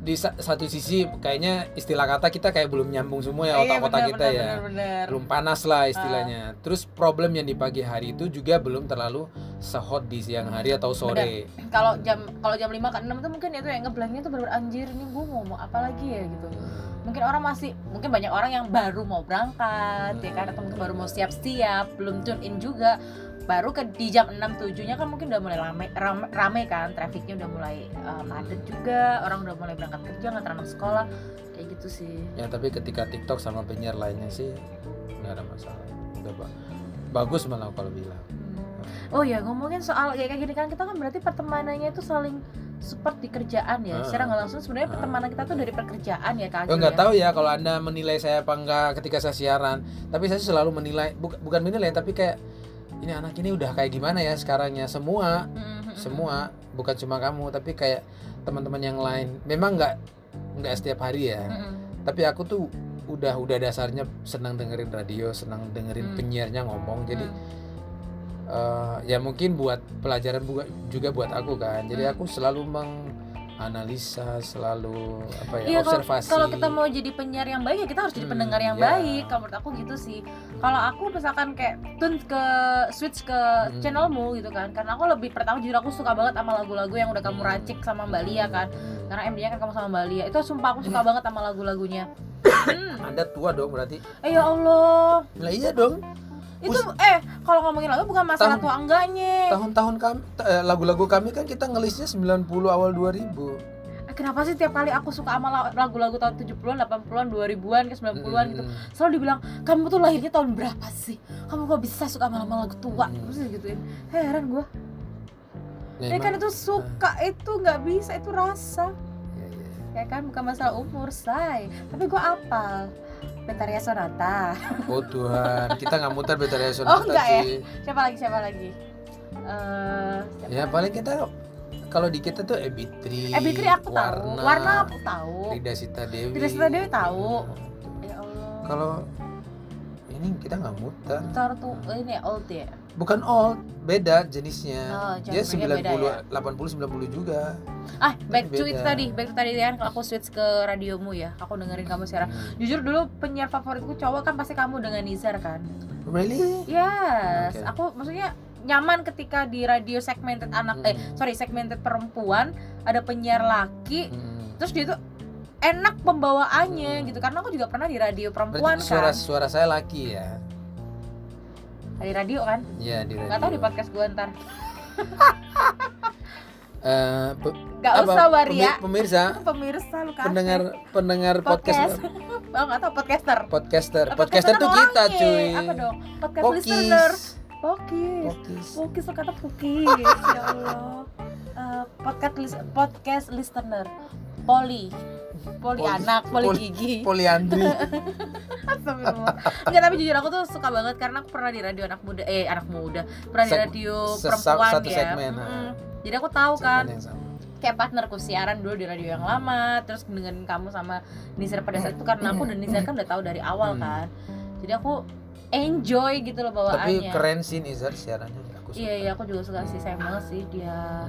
di sa- satu sisi kayaknya istilah kata kita kayak belum nyambung semua ya Iya, otak-otak kita bener, ya. bener, bener. belum panas lah istilahnya. Terus problem yang di pagi hari itu juga belum terlalu sehot di siang hari atau sore. Kalau jam kalau jam 5 ke 6 tuh mungkin itu yang ngeblanknya tuh bener anjir nih gue mau ngomong apa lagi ya gitu. Mungkin orang masih mungkin banyak orang yang baru mau berangkat ya kan atau mungkin baru mau siap-siap, belum tune in juga. Baru ke di jam 6 7-nya kan mungkin udah mulai rame rame, rame kan, trafiknya udah mulai uh, padat juga, orang udah mulai berangkat kerja, ngantar anak sekolah. Kayak gitu sih. Ya tapi ketika TikTok sama penyiar lainnya sih nggak ada masalah. Udah ba- bagus malah kalau bilang. Hmm. Oh ya ngomongin soal kayak gini kan kita kan berarti pertemanannya itu saling support di kerjaan ya. Ah. Secara nggak langsung sebenarnya Ah. pertemanan kita tuh dari pekerjaan ya Kak. Oh nggak ya? tahu ya kalau anda menilai saya apa enggak ketika saya siaran. Tapi saya selalu menilai bukan bukan menilai tapi kayak ini anak ini udah kayak gimana ya sekarangnya semua Mm-mm. semua bukan cuma kamu tapi kayak teman-teman yang lain. Memang nggak nggak setiap hari ya. Mm-mm. Tapi aku tuh udah udah dasarnya senang dengerin radio, senang dengerin Hmm. penyiarnya ngomong. Jadi Mm. eh, ya mungkin buat pelajaran juga, buat aku kan. Jadi Hmm. aku selalu menganalisa, selalu apa ya kalau observasi. kalau kita mau jadi penyiar yang baik ya kita harus jadi Hmm, pendengar yang ya. baik. Kalau menurut aku gitu sih. Kalau aku misalkan kayak tune ke switch ke Hmm. channelmu gitu kan. Karena aku lebih pertama jujur aku suka banget sama lagu-lagu yang udah kamu Hmm. racik sama Mbak Lia kan. Hmm. Karena MD-nya kan kamu sama Mbak Lia. Itu sumpah aku suka banget sama lagu-lagunya. Hmm. Anda tua dong berarti. Eh ya Allah. Lah iya dong. Itu eh kalau ngomongin lagu bukan masalah Tahun- tua enggaknya. Tahun-tahun kami eh, lagu-lagu kami kan kita ngelisnya 90 awal 2000. Eh, kenapa sih tiap kali aku suka sama la- lagu-lagu tahun 70-an, 80-an, 2000-an, ke 90-an gitu. Selalu dibilang kamu tuh lahirnya tahun berapa sih? Kamu kok bisa suka sama lagu tua? Hmm. terus gituin heran gue ya Memang- kan itu suka itu nggak bisa itu rasa. Iya, iya. ya kan bukan masalah umur say. Tapi gue apal Betaria Sonata Oh Tuhan, kita nggak muter Betaria Oh, Sonata enggak ya? cuy. siapa lagi siapa lagi Eh, siapa? Ya paling kita kalau di kita tuh Ebitri, eh Bitri aku tahu warna aku tahu Rida Sita Dewi. Rida Sita Dewi tahu. Nah, ya Allah Kalau ini kita nggak muter. Tor tuh ini ya, old ya Bukan old, beda jenisnya. Oh, Dia genrenya beda 90, 80, 90 juga. ah back to itu tadi back to tadi kan kalau aku switch ke radiomu ya aku dengerin kamu sekarang Hmm. Jujur dulu penyiar favoritku cowok kan pasti kamu dengan Nizar kan. Really? Yes, Oke. aku maksudnya nyaman ketika di radio segmented anak eh Hmm. sorry segmented perempuan ada penyiar laki Hmm. terus dia tuh enak pembawaannya gitu karena aku juga pernah di radio perempuan Berarti suara kan suara saya laki ya? Di radio kan? Iya di radio. nggak tahu di podcast gue ntar. Eh, pe- nggak apa, usah waria. pemir- Pemirsa, pemirsa lu kasih. Pendengar pendengar podcast. podcast oh nggak tahu podcaster. Podcaster. Lah, podcaster tuh kita orangnya. cuy. Apa dong? Podcast listener. Pokis. Pokis. Pokis lo kata Pukis ya Allah. Eh, podcast podcast listener poli. Poli, Poli- anak poli, poli- gigi. Poliandri. Enggak tapi jujur aku tuh suka banget karena aku pernah di radio anak muda eh anak muda. Pernah di radio perempuan satu ya. segmen, ah. jadi aku tahu kan kayak partnerku siaran dulu di radio yang lama terus dengerin kamu sama Nizar pada saat itu karena aku dan Nizar kan udah tahu dari awal Hmm. kan. Jadi aku enjoy gitu loh tapi bawaannya keren sih Nizar siarannya aku suka. iya iya aku juga suka sih sayang banget sih dia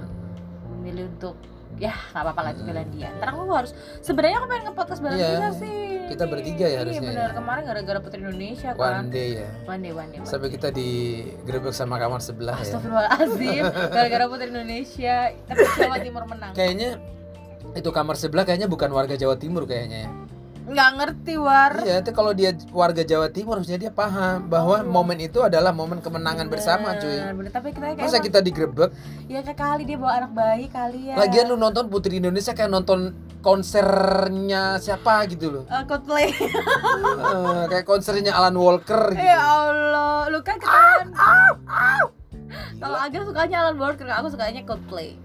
memilih untuk ya nggak apa-apa lah belain dia. Ntar aku harus sebenarnya aku pengen nge-podcast bareng dia sih. kita bertiga ya harusnya iya benar ya. kemarin gara-gara Putri Indonesia one kan day ya. One day one day, one sampai kita digerebek sama kamar sebelah ya. Astagfirullahaladzim. Gara-gara Putri Indonesia tapi Jawa Timur menang. Kayaknya itu kamar sebelah kayaknya bukan warga Jawa Timur kayaknya ya nggak ngerti war. Iya itu kalau dia warga Jawa Timur harusnya dia paham bahwa Oh. momen itu adalah momen kemenangan bersama cuy. Bener, bener. tapi kita kayak masa emang- kita digerebek ya kayak kali dia bawa anak bayi kali ya. Lagian lu nonton Putri Indonesia kayak nonton konsernya siapa gitu loh. Eh, Coldplay. Eh, kayak konsernya Alan Walker gitu. Ya Allah. Lu kan ketahuan kalau Gila. Agil sukanya Alan Walker aku sukanya Coldplay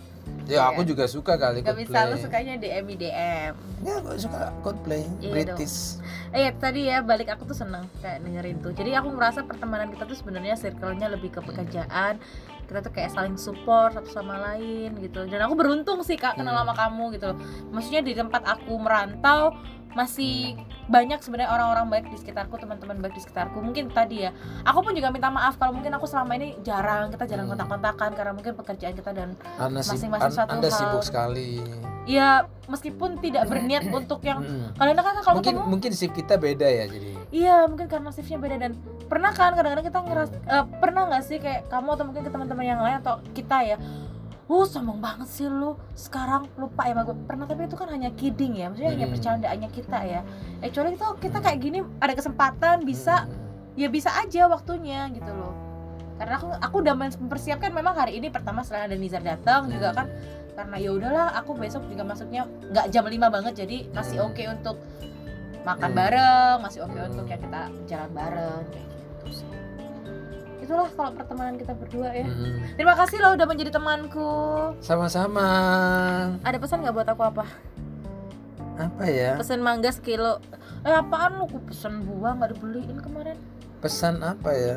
ya aku juga suka kali Gak bisa lu sukanya DM DM ya aku suka Coldplay Iya British Eh tadi ya balik aku tuh seneng kayak dengerin tuh. Jadi aku merasa pertemanan kita tuh sebenarnya circle-nya lebih ke pekerjaan. Kita tuh kayak saling support satu sama lain gitu. Dan aku beruntung sih kak kenal Hmm. sama kamu gitu. loh. Maksudnya di tempat aku merantau masih banyak sebenarnya orang-orang baik di sekitarku, teman-teman baik di sekitarku. Mungkin tadi ya, aku pun juga minta maaf kalau mungkin aku selama ini jarang kita jarang Hmm. kontak-kontakan karena mungkin pekerjaan kita dan Masing-masing satu anda hal. sibuk sekali ya meskipun tidak berniat untuk yang Mm. kalian kan kalau mungkin ketemu mungkin shift kita beda ya jadi Iya mungkin karena shiftnya beda dan pernah kan kadang-kadang kita ngeras eh, pernah nggak sih kayak kamu atau mungkin ke teman-teman yang lain atau kita ya Uh, sombong banget sih lu sekarang lupa ya sama gue pernah tapi itu kan hanya kidding ya maksudnya hanya Hmm. bercandaannya kita ya actually itu kita kayak gini ada kesempatan bisa Mm. ya bisa aja waktunya gitu loh karena aku aku udah mempersiapkan memang hari ini pertama setelah ada Nizar datang juga kan karena ya udahlah aku besok juga masuknya nggak jam 5 banget jadi masih Hmm. oke untuk makan Hmm. bareng masih oke untuk ya kita jalan bareng kayak gitu itulah kalau pertemanan kita berdua ya. Mm. terima kasih loh udah menjadi temanku. Sama-sama. Ada pesan nggak buat aku apa? Apa ya? Pesan mangga sekilo. Eh apaan lu? Aku pesen buah nggak dibeliin kemarin. Pesan apa ya?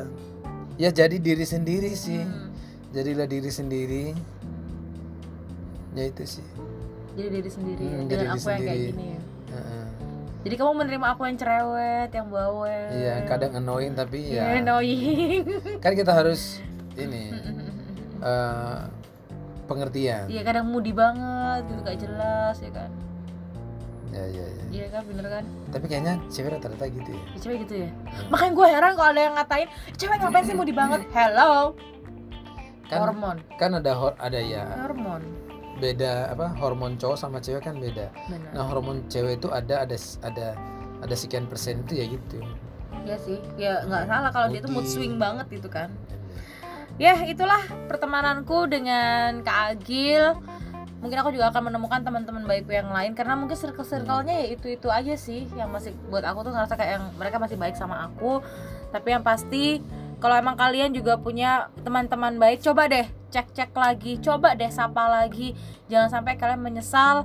Ya jadi diri sendiri sih. Hmm, jadilah diri sendiri. Ya itu sih. Jadi diri sendiri. Hmm, dengan jadi aku yang kayak sendiri. gini ya. Heeh. Jadi kamu menerima aku yang cerewet, yang bawel. iya kadang annoying tapi Iya, ya annoying. kan kita harus ini eh, pengertian Iya, kadang moody banget, gitu gak jelas ya kan. ya ya ya Iya kan, bener kan? tapi kayaknya cewek rata-rata gitu ya Ya, cewek gitu ya. Makanya gue heran kalau ada yang ngatain, cewek ngapain sih moody banget? Hello, kan hormon, kan ada hor- ada ya hormon. Beda apa hormon cowok sama cewek kan beda Bener. nah hormon cewek itu ada ada ada ada sekian persen itu ya gitu Iya sih, ya nggak salah kalau dia tuh mood swing banget gitu kan. Ya, itulah pertemananku dengan Kak Agil. mungkin aku juga akan menemukan teman-teman baikku yang lain karena mungkin circle circle-nya ya itu itu aja sih yang masih buat aku tuh ngerasa kayak yang mereka masih baik sama aku tapi yang pasti kalau emang kalian juga punya teman-teman baik coba deh cek-cek lagi coba deh sapa lagi. Jangan sampai kalian menyesal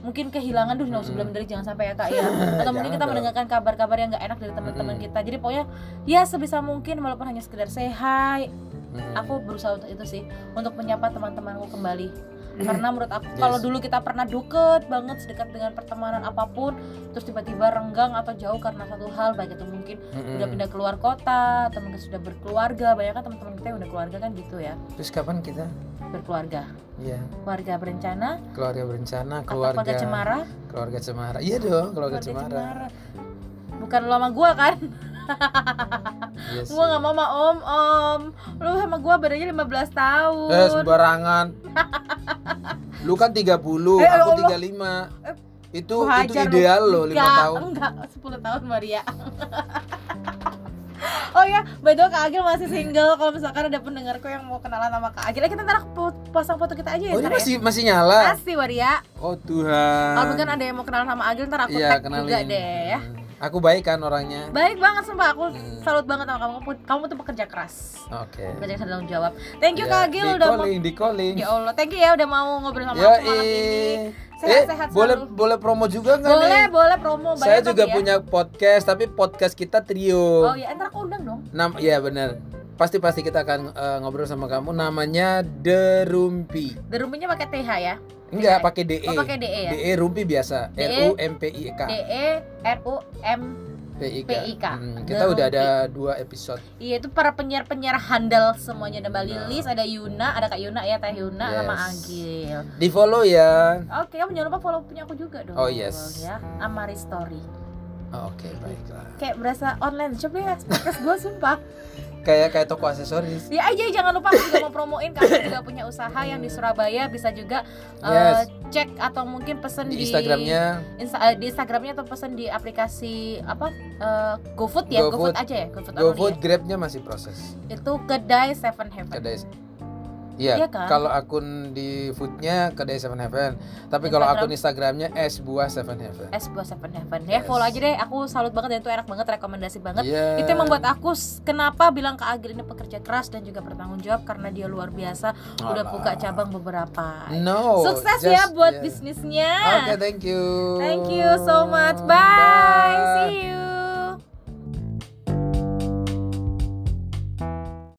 mungkin kehilangan duh no, sebelum dari jangan sampai ya kak ya. Atau mungkin kita mendengarkan kabar-kabar yang nggak enak dari teman-teman Mm-mm. kita. Jadi pokoknya ya sebisa mungkin walaupun hanya sekedar say hi. Mm-mm. aku berusaha untuk itu sih untuk menyapa teman-temanku kembali karena menurut aku Yes. kalau dulu kita pernah deket banget sedekat dengan pertemanan apa pun terus tiba-tiba renggang atau jauh karena satu hal baik itu mungkin Mm-mm. udah pindah keluar kota atau mungkin sudah berkeluarga banyak kan teman-teman kita yang udah keluarga kan gitu ya. Terus kapan kita? Berkeluarga. Ya keluarga berencana. Keluarga berencana atau keluarga. keluarga cemara. Keluarga cemara. Iya dong keluarga, cemara, bukan lo sama gua kan Iya sih. gua nggak mau sama om om lu sama gua bedanya 15 tahun eh sembarangan lu kan 30 Eh, aku ya Allah. 35 Eh, itu itu ideal 5 Enggak, tahun Enggak, 10 tahun Maria. oh ya, by the way Kak Agil masih single. Kalau misalkan ada pendengarku yang mau kenalan sama Kak Agil, ya kita ntar pasang foto kita aja ya. oh ini ya. masih masih nyala Masih Maria. oh Tuhan Kalau mungkin ada yang mau kenalan sama Agil, ntar aku iya tag kenalin juga deh ya. Aku baik kan orangnya Baik banget sumpah, aku Hmm. salut banget sama kamu. Kamu- Kamu tuh pekerja keras. oke Pekerja keras tanggung jawab. Thank you Ya, Kak Agil di udah mau calling di calling Ya Allah, thank you ya udah mau ngobrol sama ya aku malam ini. eh Sehat-sehat boleh selalu. boleh promo juga nggak Boleh, nih boleh promo saya juga ya. punya podcast tapi podcast kita trio Oh ya, ntar aku undang dong. Nam ya benar. Pasti pasti kita akan eh, ngobrol sama kamu namanya The Rumpi. The Room-nya pakai TH ya. Enggak pakai DE. Oh, pakai DE ya? DE Rumpi biasa. DE, R U M P I K. D E R U M P I K. PIK. Hmm, The kita udah Rumpi. ada dua episode. Iya itu para penyiar-penyiar handal semuanya ada Mbak Nah. Lilis, ada Yuna, ada Kak Yuna ya, Teh Yuna sama Yes. Agil. Di follow ya. Oke, kamu jangan lupa follow punya aku juga dong. Oh, yes. Ya, Amari Story. Oke baiklah. Kayak berasa online shop ya, podcast gue sumpah. Kayak kayak toko aksesoris. Ya aja jangan lupa aku juga mau promoin kami juga punya usaha yang di Surabaya bisa juga eh, Yes. cek atau mungkin pesen Di di, Instagramnya Insta- eh, di Instagramnya atau pesen di aplikasi apa eh, GoFood ya GoFood. GoFood aja ya GoFood, GoFood ya? Grabnya masih proses. itu kedai Seven Heaven Kedai Iya, Iya kan? kalau akun di foodnya kedai Seven Heaven. Tapi kalau Instagram? akun Instagramnya es buah Seven Heaven. es buah Seven Heaven ya Yes. follow aja deh aku salut banget dan itu enak banget rekomendasi banget Iya. itu yang membuat aku kenapa bilang ke Agil ini pekerja keras dan juga bertanggung jawab karena dia luar biasa udah Alah. buka cabang beberapa No. sukses just- ya buat yeah. bisnisnya Oke, thank you. thank you so much bye, see you